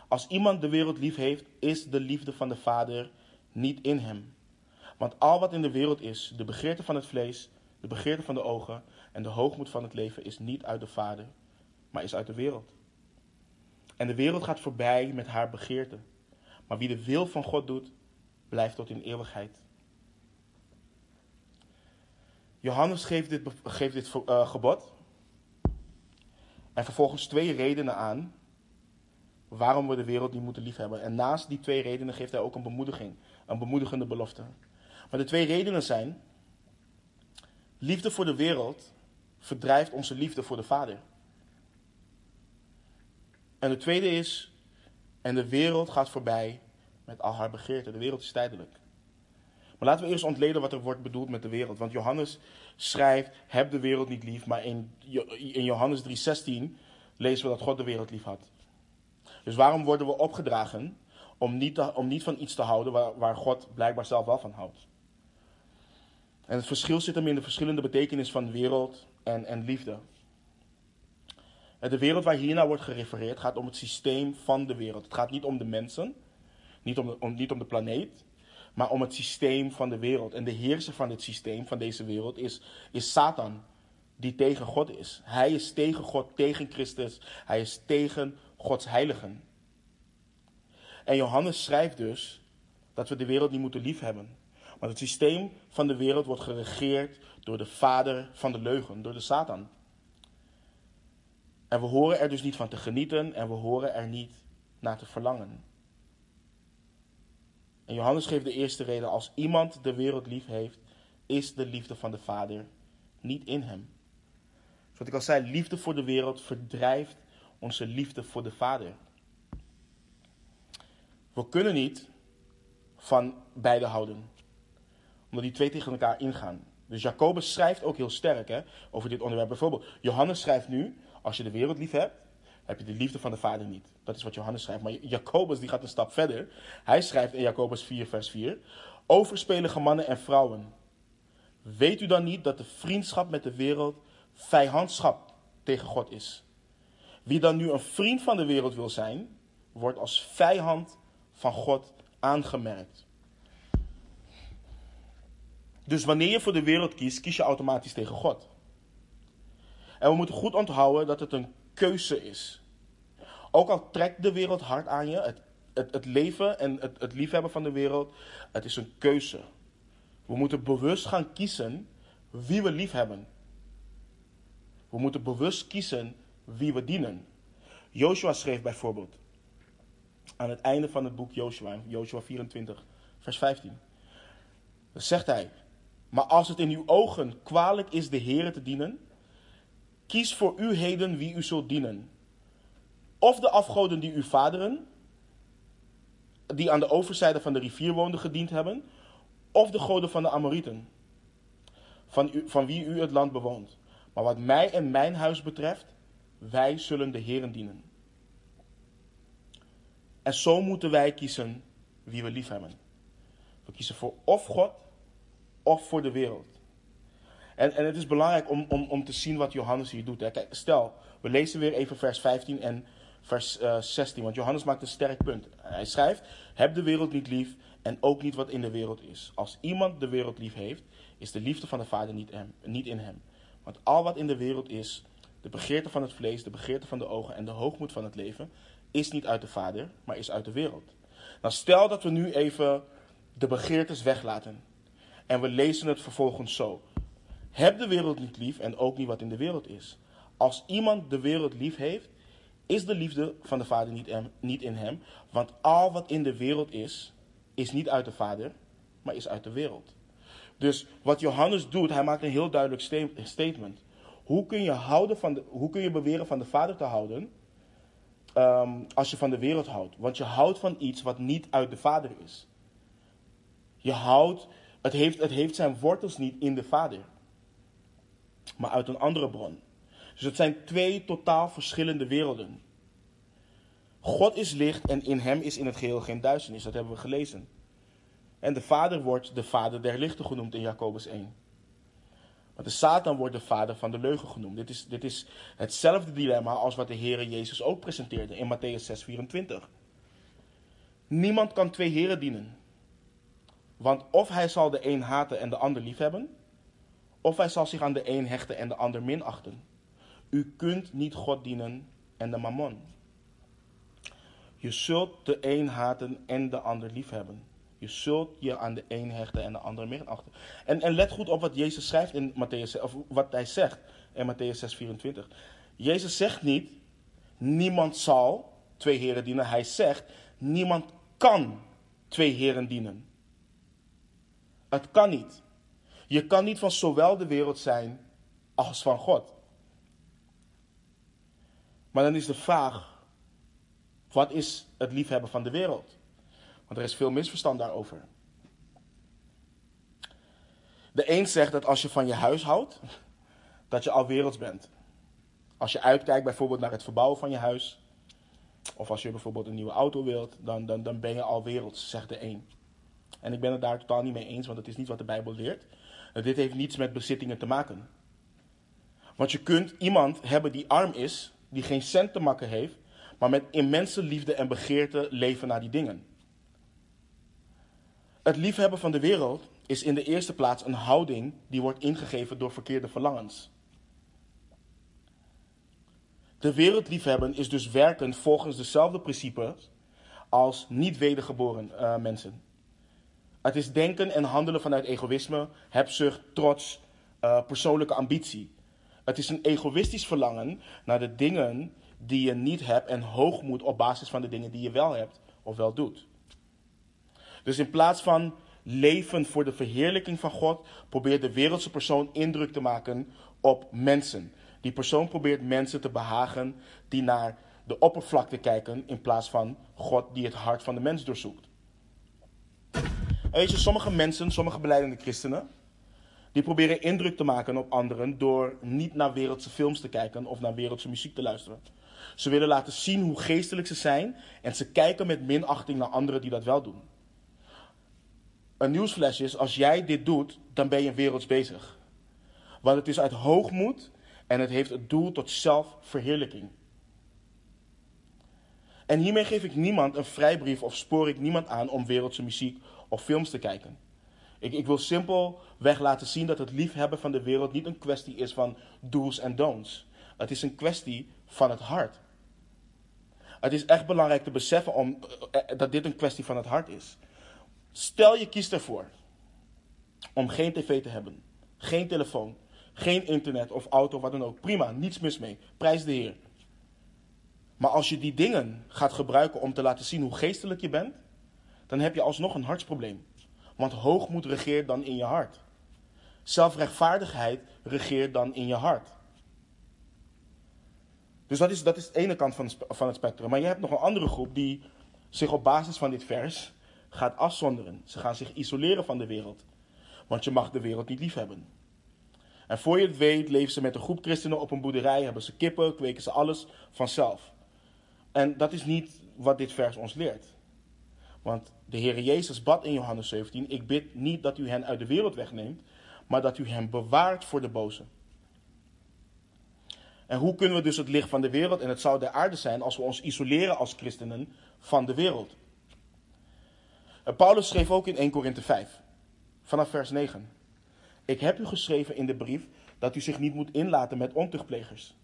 Als iemand de wereld lief heeft, is de liefde van de Vader niet in hem. Want al wat in de wereld is, de begeerte van het vlees, de begeerte van de ogen en de hoogmoed van het leven, is niet uit de Vader, maar is uit de wereld. En de wereld gaat voorbij met haar begeerte. Maar wie de wil van God doet, blijft tot in eeuwigheid. Johannes geeft dit, geeft dit uh, gebod. En vervolgens twee redenen aan waarom we de wereld niet moeten liefhebben. En naast die twee redenen geeft hij ook een bemoediging, een bemoedigende belofte. Maar de twee redenen zijn: liefde voor de wereld verdrijft onze liefde voor de Vader. En de tweede is, en de wereld gaat voorbij met al haar begeerten. De wereld is tijdelijk. Maar laten we eerst ontleden wat er wordt bedoeld met de wereld. Want Johannes schrijft, heb de wereld niet lief. Maar in, in Johannes 3,16 lezen we dat God de wereld lief had. Dus waarom worden we opgedragen om niet, om niet van iets te houden waar, waar God blijkbaar zelf wel van houdt? En het verschil zit hem in de verschillende betekenis van wereld en, en liefde. De wereld waar hiernaar wordt gerefereerd gaat om het systeem van de wereld. Het gaat niet om de mensen, niet om de, om, niet om de planeet, maar om het systeem van de wereld. En de heerser van dit systeem, van deze wereld, is, is Satan, die tegen God is. Hij is tegen God, tegen Christus. Hij is tegen Gods heiligen. En Johannes schrijft dus dat we de wereld niet moeten liefhebben. Want het systeem van de wereld wordt geregeerd door de vader van de leugen, door de Satan. En we horen er dus niet van te genieten en we horen er niet naar te verlangen. En Johannes geeft de eerste reden: als iemand de wereld lief heeft, is de liefde van de Vader niet in hem. Zoals ik al zei, liefde voor de wereld verdrijft onze liefde voor de Vader. We kunnen niet van beide houden, omdat die twee tegen elkaar ingaan. Dus Jacobus schrijft ook heel sterk hè, over dit onderwerp. Bijvoorbeeld, Johannes schrijft nu: als je de wereld lief hebt, heb je de liefde van de Vader niet. Dat is wat Johannes schrijft. Maar Jacobus die gaat een stap verder. Hij schrijft in Jacobus 4, vers 4: Overspelige mannen en vrouwen. Weet u dan niet dat de vriendschap met de wereld vijandschap tegen God is? Wie dan nu een vriend van de wereld wil zijn, wordt als vijand van God aangemerkt. Dus wanneer je voor de wereld kiest, kies je automatisch tegen God. En we moeten goed onthouden dat het een keuze is. Ook al trekt de wereld hard aan je, het, het, het leven en het, het liefhebben van de wereld, het is een keuze. We moeten bewust gaan kiezen wie we liefhebben. We moeten bewust kiezen wie we dienen. Joshua schreef bijvoorbeeld aan het einde van het boek Joshua, Joshua 24, vers 15. Dan zegt hij: Maar als het in uw ogen kwalijk is de Heer te dienen, Kies voor u heden wie u zult dienen. Of de afgoden die uw vaderen, die aan de overzijde van de rivier woonden, gediend hebben. Of de goden van de Amorieten, van, van wie u het land bewoont. Maar wat mij en mijn huis betreft, wij zullen de Heeren dienen. En zo moeten wij kiezen wie we lief hebben. We kiezen voor of God of voor de wereld. En, en het is belangrijk om, om, om te zien wat Johannes hier doet. Kijk, stel, we lezen weer even vers 15 en vers uh, eh, 16. Want Johannes maakt een sterk punt. Hij schrijft: Heb de wereld niet lief en ook niet wat in de wereld is. Als iemand de wereld lief heeft, is de liefde van de Vader niet, niet in hem. Want al wat in de wereld is, de begeerte van het vlees, de begeerte van de ogen en de hoogmoed van het leven, is niet uit de Vader, maar is uit de wereld. Nou, stel dat we nu even de begeertes weglaten. En we lezen het vervolgens zo. Heb de wereld niet lief en ook niet wat in de wereld is. Als iemand de wereld lief heeft, is de liefde van de Vader niet, in hem. Want al wat in de wereld is, is niet uit de Vader, maar is uit de wereld. Dus wat Johannes doet, hij maakt een heel duidelijk statement. Hoe kun je, houden van de, hoe kun je beweren van de Vader te houden ehm, als je van de wereld houdt? Want je houdt van iets wat niet uit de Vader is. Je houdt, het heeft, het heeft zijn wortels niet in de Vader maar uit een andere bron. Dus het zijn twee totaal verschillende werelden. God is licht en in hem is in het geheel geen duisternis. Dat hebben we gelezen. En de Vader wordt de Vader der lichten genoemd in Jacobus 1. Maar de Satan wordt de vader van de leugen genoemd. Dit is, dit is hetzelfde dilemma als wat de Heer Jezus ook presenteerde in Matthäus 6:24. Niemand kan twee heren dienen. Want of hij zal de een haten en de ander liefhebben, of hij zal zich aan de een hechten en de ander minachten. U kunt niet God dienen en de mammon. Je zult de een haten en de ander liefhebben. Je zult je aan de een hechten en de ander minachten. En, en let goed op wat Jezus schrijft in Matthäus, of wat hij zegt in Matthäus 6, 24. Jezus zegt niet, niemand zal twee heren dienen. Hij zegt, niemand kan twee heren dienen. Het kan niet. Je kan niet van zowel de wereld zijn als van God. Maar dan is de vraag, wat is het liefhebben van de wereld? Want er is veel misverstand daarover. De een zegt dat als je van je huis houdt, dat je al werelds bent. Als je uitkijkt bijvoorbeeld naar het verbouwen van je huis, of als je bijvoorbeeld een nieuwe auto wilt, dan, dan, dan ben je al werelds, zegt de een. En ik ben het daar totaal niet mee eens, want dat is niet wat de Bijbel leert. Dit heeft niets met bezittingen te maken. Want je kunt iemand hebben die arm is, die geen cent te makken heeft, maar met immense liefde en begeerte leven naar die dingen. Het liefhebben van de wereld is in de eerste plaats een houding die wordt ingegeven door verkeerde verlangens. De wereld liefhebben is dus werken volgens dezelfde principes als niet wedergeboren uh, mensen. Het is denken en handelen vanuit egoïsme, hebzucht, trots, uh, persoonlijke ambitie. Het is een egoïstisch verlangen naar de dingen die je niet hebt en hoogmoed op basis van de dingen die je wel hebt of wel doet. Dus in plaats van leven voor de verheerlijking van God, probeert de wereldse persoon indruk te maken op mensen. Die persoon probeert mensen te behagen die naar de oppervlakte kijken in plaats van God die het hart van de mens doorzoekt. Weet je, sommige mensen, sommige beleidende christenen, die proberen indruk te maken op anderen door niet naar wereldse films te kijken of naar wereldse muziek te luisteren. Ze willen laten zien hoe geestelijk ze zijn en ze kijken met minachting naar anderen die dat wel doen. Een nieuwsflash is, als jij dit doet, dan ben je werelds bezig. Want het is uit hoogmoed en het heeft het doel tot zelfverheerlijking. En hiermee geef ik niemand een vrijbrief of spoor ik niemand aan om wereldse muziek of films te kijken. Ik, ik wil simpelweg laten zien dat het liefhebben van de wereld niet een kwestie is van do's en don'ts. Het is een kwestie van het hart. Het is echt belangrijk te beseffen om, eh, eh, dat dit een kwestie van het hart is. Stel je kiest ervoor om geen tv te hebben, geen telefoon, geen internet of auto, wat dan ook. Prima, niets mis mee. Prijs de Heer. Maar als je die dingen gaat gebruiken om te laten zien hoe geestelijk je bent, dan heb je alsnog een hartsprobleem. Want hoogmoed regeert dan in je hart. Zelfrechtvaardigheid regeert dan in je hart. Dus dat is, dat is de ene kant van, van het spectrum. Maar je hebt nog een andere groep die zich op basis van dit vers gaat afzonderen. Ze gaan zich isoleren van de wereld. Want je mag de wereld niet liefhebben. En voor je het weet, leven ze met een groep christenen op een boerderij, hebben ze kippen, kweken ze alles vanzelf. En dat is niet wat dit vers ons leert. Want de Heer Jezus bad in Johannes 17: Ik bid niet dat u hen uit de wereld wegneemt, maar dat u hen bewaart voor de boze. En hoe kunnen we dus het licht van de wereld en het zou de aarde zijn als we ons isoleren als christenen van de wereld? Paulus schreef ook in 1 Korinthe 5, vanaf vers 9. Ik heb u geschreven in de brief dat u zich niet moet inlaten met ontuchtplegers.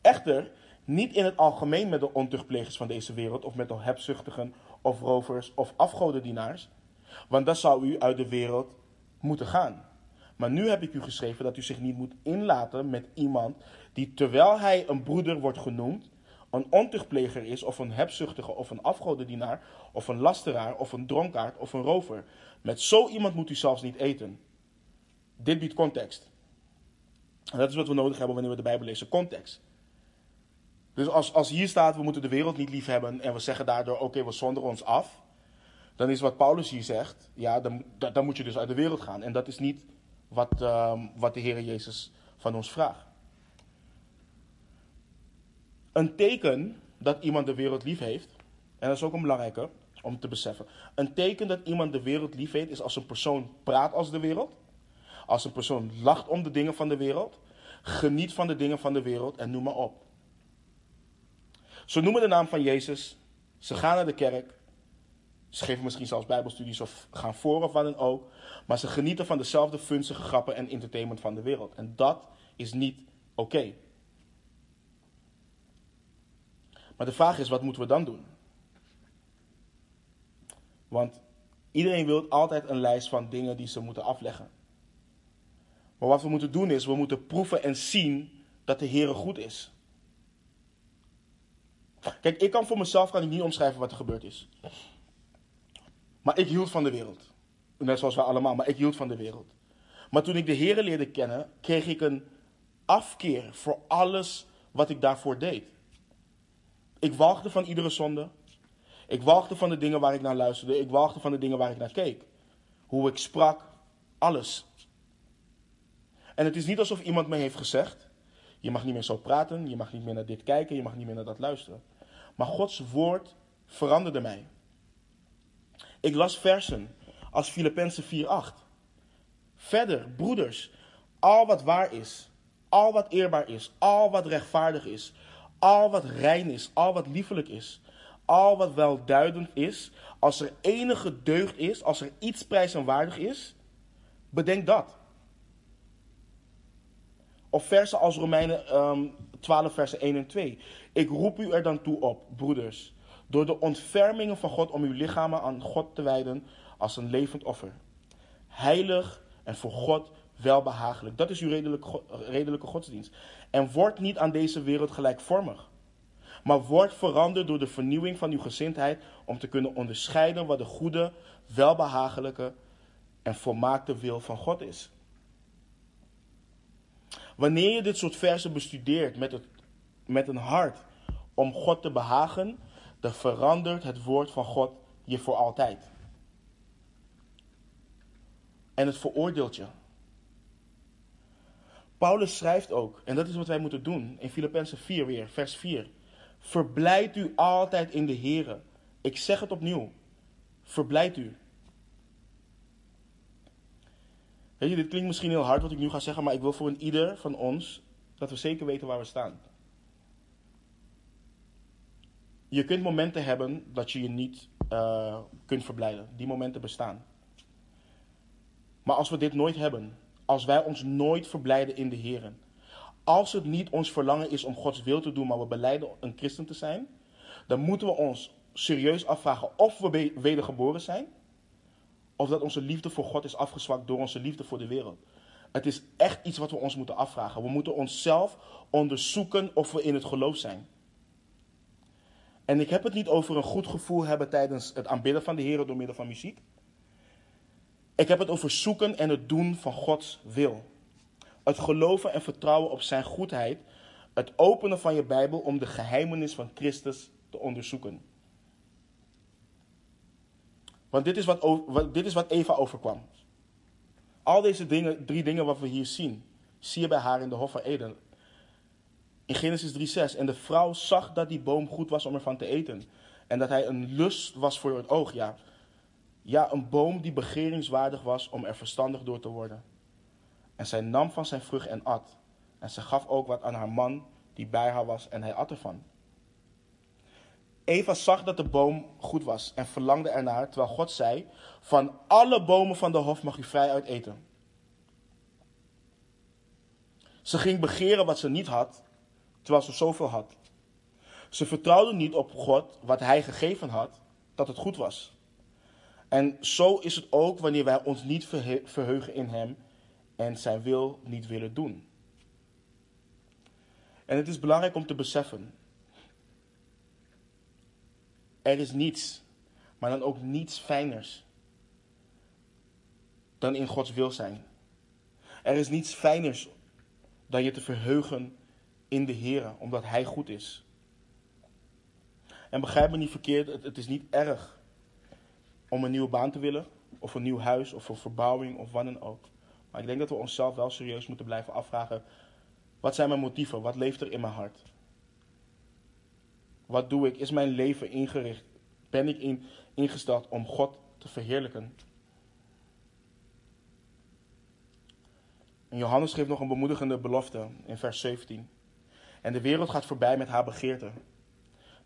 Echter, niet in het algemeen met de ontuchtplegers van deze wereld, of met de hebzuchtigen, of rovers, of afgodendienaars, want dan zou u uit de wereld moeten gaan. Maar nu heb ik u geschreven dat u zich niet moet inlaten met iemand die, terwijl hij een broeder wordt genoemd, een ontuchtpleger is, of een hebzuchtige, of een afgodendienaar, of een lasteraar, of een dronkaard, of een rover. Met zo iemand moet u zelfs niet eten. Dit biedt context. En dat is wat we nodig hebben wanneer we de Bijbel lezen: context. Dus als, als hier staat, we moeten de wereld niet lief hebben en we zeggen daardoor, oké, we zonderen ons af. Dan is wat Paulus hier zegt, ja, dan, dan moet je dus uit de wereld gaan. En dat is niet wat, uh, wat de Heer Jezus van ons vraagt. Een teken dat iemand de wereld lief heeft, en dat is ook een belangrijke om te beseffen. Een teken dat iemand de wereld lief heeft, is als een persoon praat als de wereld. Als een persoon lacht om de dingen van de wereld. Geniet van de dingen van de wereld en noem maar op. Ze noemen de naam van Jezus. Ze gaan naar de kerk. Ze geven misschien zelfs bijbelstudies of gaan voor of wat dan ook. Maar ze genieten van dezelfde funstige grappen en entertainment van de wereld. En dat is niet oké. Maar de vraag is, wat moeten we dan doen? Want iedereen wil altijd een lijst van dingen die ze moeten afleggen. Maar wat we moeten doen is, we moeten proeven en zien dat de Heer goed is. Kijk, ik kan voor mezelf kan ik niet omschrijven wat er gebeurd is. Maar ik hield van de wereld. Net zoals wij allemaal, maar ik hield van de wereld. Maar toen ik de Heer leerde kennen, kreeg ik een afkeer voor alles wat ik daarvoor deed. Ik walgde van iedere zonde. Ik walgde van de dingen waar ik naar luisterde. Ik walgde van de dingen waar ik naar keek. Hoe ik sprak, alles. En het is niet alsof iemand me heeft gezegd: je mag niet meer zo praten, je mag niet meer naar dit kijken, je mag niet meer naar dat luisteren. Maar Gods woord veranderde mij. Ik las versen als Filippenzen 4:8. Verder, broeders, al wat waar is, al wat eerbaar is, al wat rechtvaardig is, al wat rein is, al wat liefelijk is, al wat welduidend is, als er enige deugd is, als er iets prijs en waardig is, bedenk dat. Of versen als Romeinen um, 12, versen 1 en 2. Ik roep u er dan toe op, broeders, door de ontfermingen van God om uw lichamen aan God te wijden als een levend offer. Heilig en voor God welbehagelijk. Dat is uw redelijke, redelijke godsdienst. En word niet aan deze wereld gelijkvormig. Maar word veranderd door de vernieuwing van uw gezindheid om te kunnen onderscheiden wat de goede, welbehagelijke en volmaakte wil van God is. Wanneer je dit soort versen bestudeert met, het, met een hart om God te behagen, dan verandert het woord van God je voor altijd. En het veroordeelt je. Paulus schrijft ook, en dat is wat wij moeten doen, in Filippenzen 4 weer, vers 4. Verblijd u altijd in de Here. Ik zeg het opnieuw. Verblijd u. Weet je, dit klinkt misschien heel hard wat ik nu ga zeggen, maar ik wil voor een ieder van ons dat we zeker weten waar we staan. Je kunt momenten hebben dat je je niet uh, kunt verblijden. Die momenten bestaan. Maar als we dit nooit hebben, als wij ons nooit verblijden in de Heer, als het niet ons verlangen is om Gods wil te doen, maar we beleiden een christen te zijn, dan moeten we ons serieus afvragen of we wedergeboren zijn, of dat onze liefde voor God is afgezwakt door onze liefde voor de wereld. Het is echt iets wat we ons moeten afvragen. We moeten onszelf onderzoeken of we in het geloof zijn. En ik heb het niet over een goed gevoel hebben tijdens het aanbidden van de Heer door middel van muziek. Ik heb het over zoeken en het doen van Gods wil. Het geloven en vertrouwen op Zijn goedheid. Het openen van je Bijbel om de geheimenis van Christus te onderzoeken. Want dit is wat, dit is wat Eva overkwam. Al deze dingen, drie dingen wat we hier zien, zie je bij haar in de Hof van Eden. In Genesis 3:6. En de vrouw zag dat die boom goed was om ervan te eten. En dat hij een lust was voor het oog. Ja, ja, een boom die begeringswaardig was om er verstandig door te worden. En zij nam van zijn vrucht en at. En ze gaf ook wat aan haar man die bij haar was en hij at ervan. Eva zag dat de boom goed was en verlangde ernaar, terwijl God zei: Van alle bomen van de hof mag u vrij uit eten. Ze ging begeren wat ze niet had, terwijl ze zoveel had. Ze vertrouwde niet op God, wat hij gegeven had, dat het goed was. En zo is het ook wanneer wij ons niet verheugen in Hem en Zijn wil niet willen doen. En het is belangrijk om te beseffen, er is niets, maar dan ook niets fijners dan in Gods wil zijn. Er is niets fijners dan je te verheugen in de Heer, omdat Hij goed is. En begrijp me niet verkeerd, het, het is niet erg om een nieuwe baan te willen, of een nieuw huis, of een verbouwing, of wat dan ook. Maar ik denk dat we onszelf wel serieus moeten blijven afvragen: wat zijn mijn motieven? Wat leeft er in mijn hart? Wat doe ik? Is mijn leven ingericht? Ben ik in, ingesteld om God te verheerlijken? En Johannes geeft nog een bemoedigende belofte in vers 17. En de wereld gaat voorbij met haar begeerte.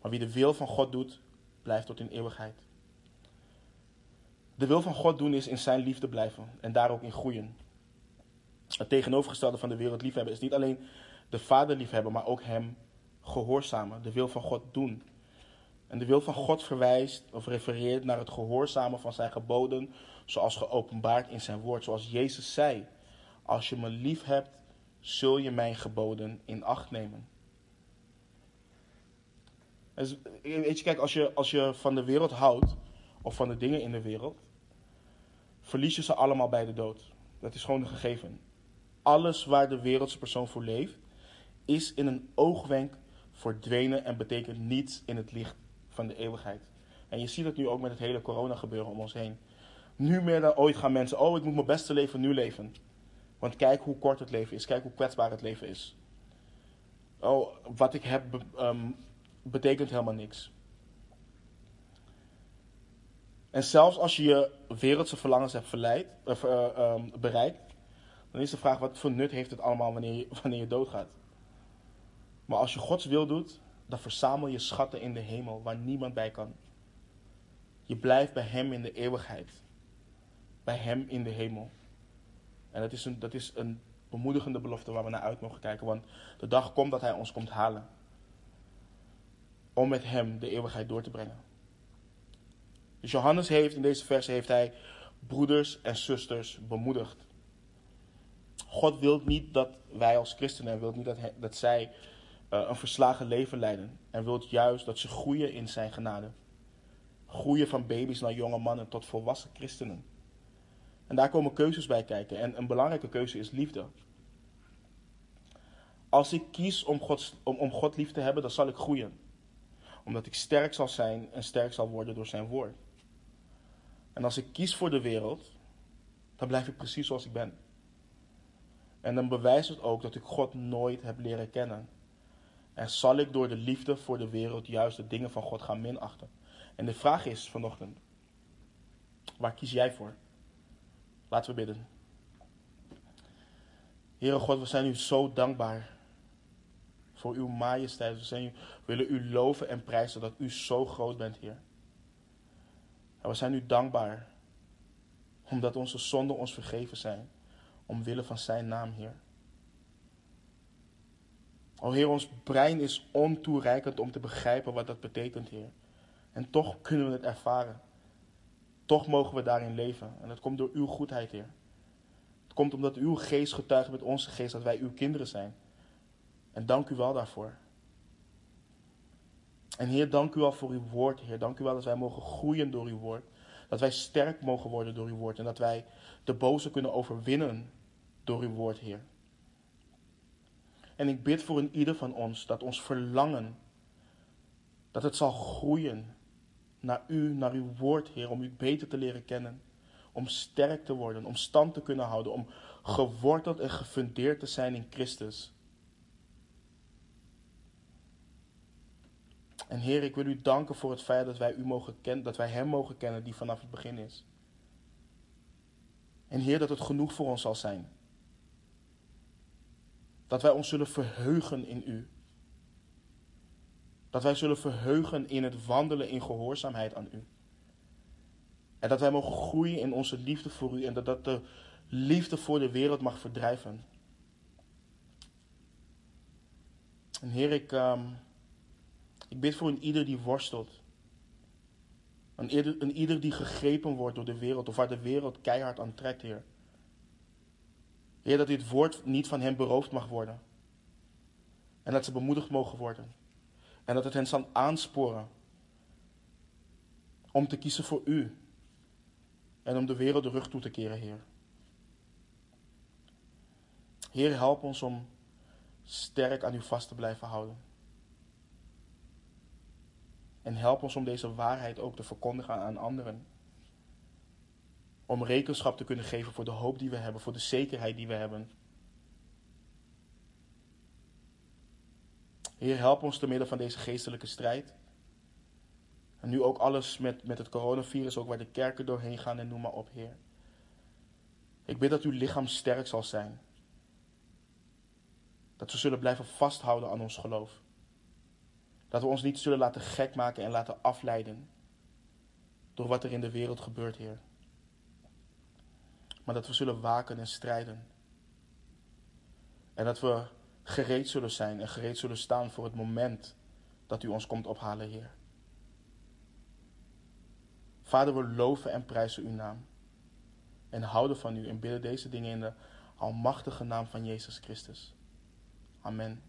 Maar wie de wil van God doet, blijft tot in eeuwigheid. De wil van God doen is in zijn liefde blijven en daar ook in groeien. Het tegenovergestelde van de wereld liefhebben is niet alleen de Vader liefhebben, maar ook Hem gehoorzamen, de wil van God doen. En de wil van God verwijst of refereert naar het gehoorzamen van zijn geboden, zoals geopenbaard in zijn woord. Zoals Jezus zei: Als je me lief hebt, zul je mijn geboden in acht nemen. Dus, weet je, kijk, als je, als je van de wereld houdt, of van de dingen in de wereld, verlies je ze allemaal bij de dood. Dat is gewoon een gegeven. Alles waar de wereldse persoon voor leeft, is in een oogwenk verdwenen en betekent niets in het licht van de eeuwigheid. En je ziet het nu ook met het hele corona gebeuren om ons heen. Nu meer dan ooit gaan mensen, oh ik moet mijn beste leven nu leven. Want kijk hoe kort het leven is, kijk hoe kwetsbaar het leven is. Oh, wat ik heb um, betekent helemaal niks. En zelfs als je je wereldse verlangens hebt verleid, of, uh, um, bereikt, dan is de vraag: wat voor nut heeft het allemaal wanneer je, wanneer je doodgaat? Maar als je Gods wil doet, dan verzamel je schatten in de hemel waar niemand bij kan. Je blijft bij Hem in de eeuwigheid. Bij Hem in de hemel. En dat is een, dat is een bemoedigende belofte waar we naar uit mogen kijken. Want de dag komt dat Hij ons komt halen. Om met Hem de eeuwigheid door te brengen. Dus Johannes heeft in deze verse heeft hij broeders en zusters bemoedigd. God wil niet dat wij als christenen, wil niet dat, dat zij een verslagen leven leiden. En wil juist dat ze groeien in zijn genade. Groeien van baby's naar jonge mannen tot volwassen christenen. En daar komen keuzes bij kijken. En een belangrijke keuze is liefde. Als ik kies om om, om God lief te hebben, dan zal ik groeien. Omdat ik sterk zal zijn en sterk zal worden door zijn woord. En als ik kies voor de wereld, dan blijf ik precies zoals ik ben. En dan bewijst het ook dat ik God nooit heb leren kennen. En zal ik door de liefde voor de wereld juist de dingen van God gaan minachten. En de vraag is vanochtend, waar kies jij voor? Laten we bidden. Heere God, we zijn u zo dankbaar voor uw majesteit. We, willen u loven en prijzen dat u zo groot bent, Heer. En we zijn u dankbaar omdat onze zonden ons vergeven zijn, omwille van zijn naam, Heer. O Heer, ons brein is ontoereikend om te begrijpen wat dat betekent, Heer. En toch kunnen we het ervaren. Toch mogen we daarin leven. En dat komt door uw goedheid, Heer. Het komt omdat uw geest getuigt met onze geest dat wij uw kinderen zijn. En dank u wel daarvoor. En Heer, dank u wel voor uw woord, Heer. Dank u wel dat wij mogen groeien door uw woord. Dat wij sterk mogen worden door uw woord. En dat wij de boze kunnen overwinnen door uw woord, Heer. En ik bid voor een ieder van ons dat ons verlangen, dat het zal groeien naar u, naar uw woord, Heer, om u beter te leren kennen. Om sterk te worden, om stand te kunnen houden, om geworteld en gefundeerd te zijn in Christus. En Heer, ik wil u danken voor het feit dat wij u mogen kennen, dat wij Hem mogen kennen die vanaf het begin is. En Heer, dat het genoeg voor ons zal zijn. Dat wij ons zullen verheugen in U. Dat wij zullen verheugen in het wandelen in gehoorzaamheid aan U. En dat wij mogen groeien in onze liefde voor U en dat dat de liefde voor de wereld mag verdrijven. En Heer, ik, um, ik bid voor een ieder die worstelt. Een ieder die gegrepen wordt door de wereld of waar de wereld keihard aan trekt, Heer. Heer, dat dit woord niet van hen beroofd mag worden. En dat ze bemoedigd mogen worden. En dat het hen zal aansporen om te kiezen voor U. En om de wereld de rug toe te keren, Heer. Heer, help ons om sterk aan U vast te blijven houden. En help ons om deze waarheid ook te verkondigen aan anderen. Om rekenschap te kunnen geven voor de hoop die we hebben, voor de zekerheid die we hebben. Heer, help ons te midden van deze geestelijke strijd. En nu ook alles met, met het coronavirus, ook waar de kerken doorheen gaan en noem maar op, Heer. Ik bid dat uw lichaam sterk zal zijn. Dat we zullen blijven vasthouden aan ons geloof. Dat we ons niet zullen laten gek maken en laten afleiden door wat er in de wereld gebeurt, Heer. Maar dat we zullen waken en strijden. En dat we gereed zullen zijn en gereed zullen staan voor het moment dat u ons komt ophalen, Heer. Vader, we loven en prijzen uw naam. En houden van u en bidden deze dingen in de almachtige naam van Jezus Christus. Amen.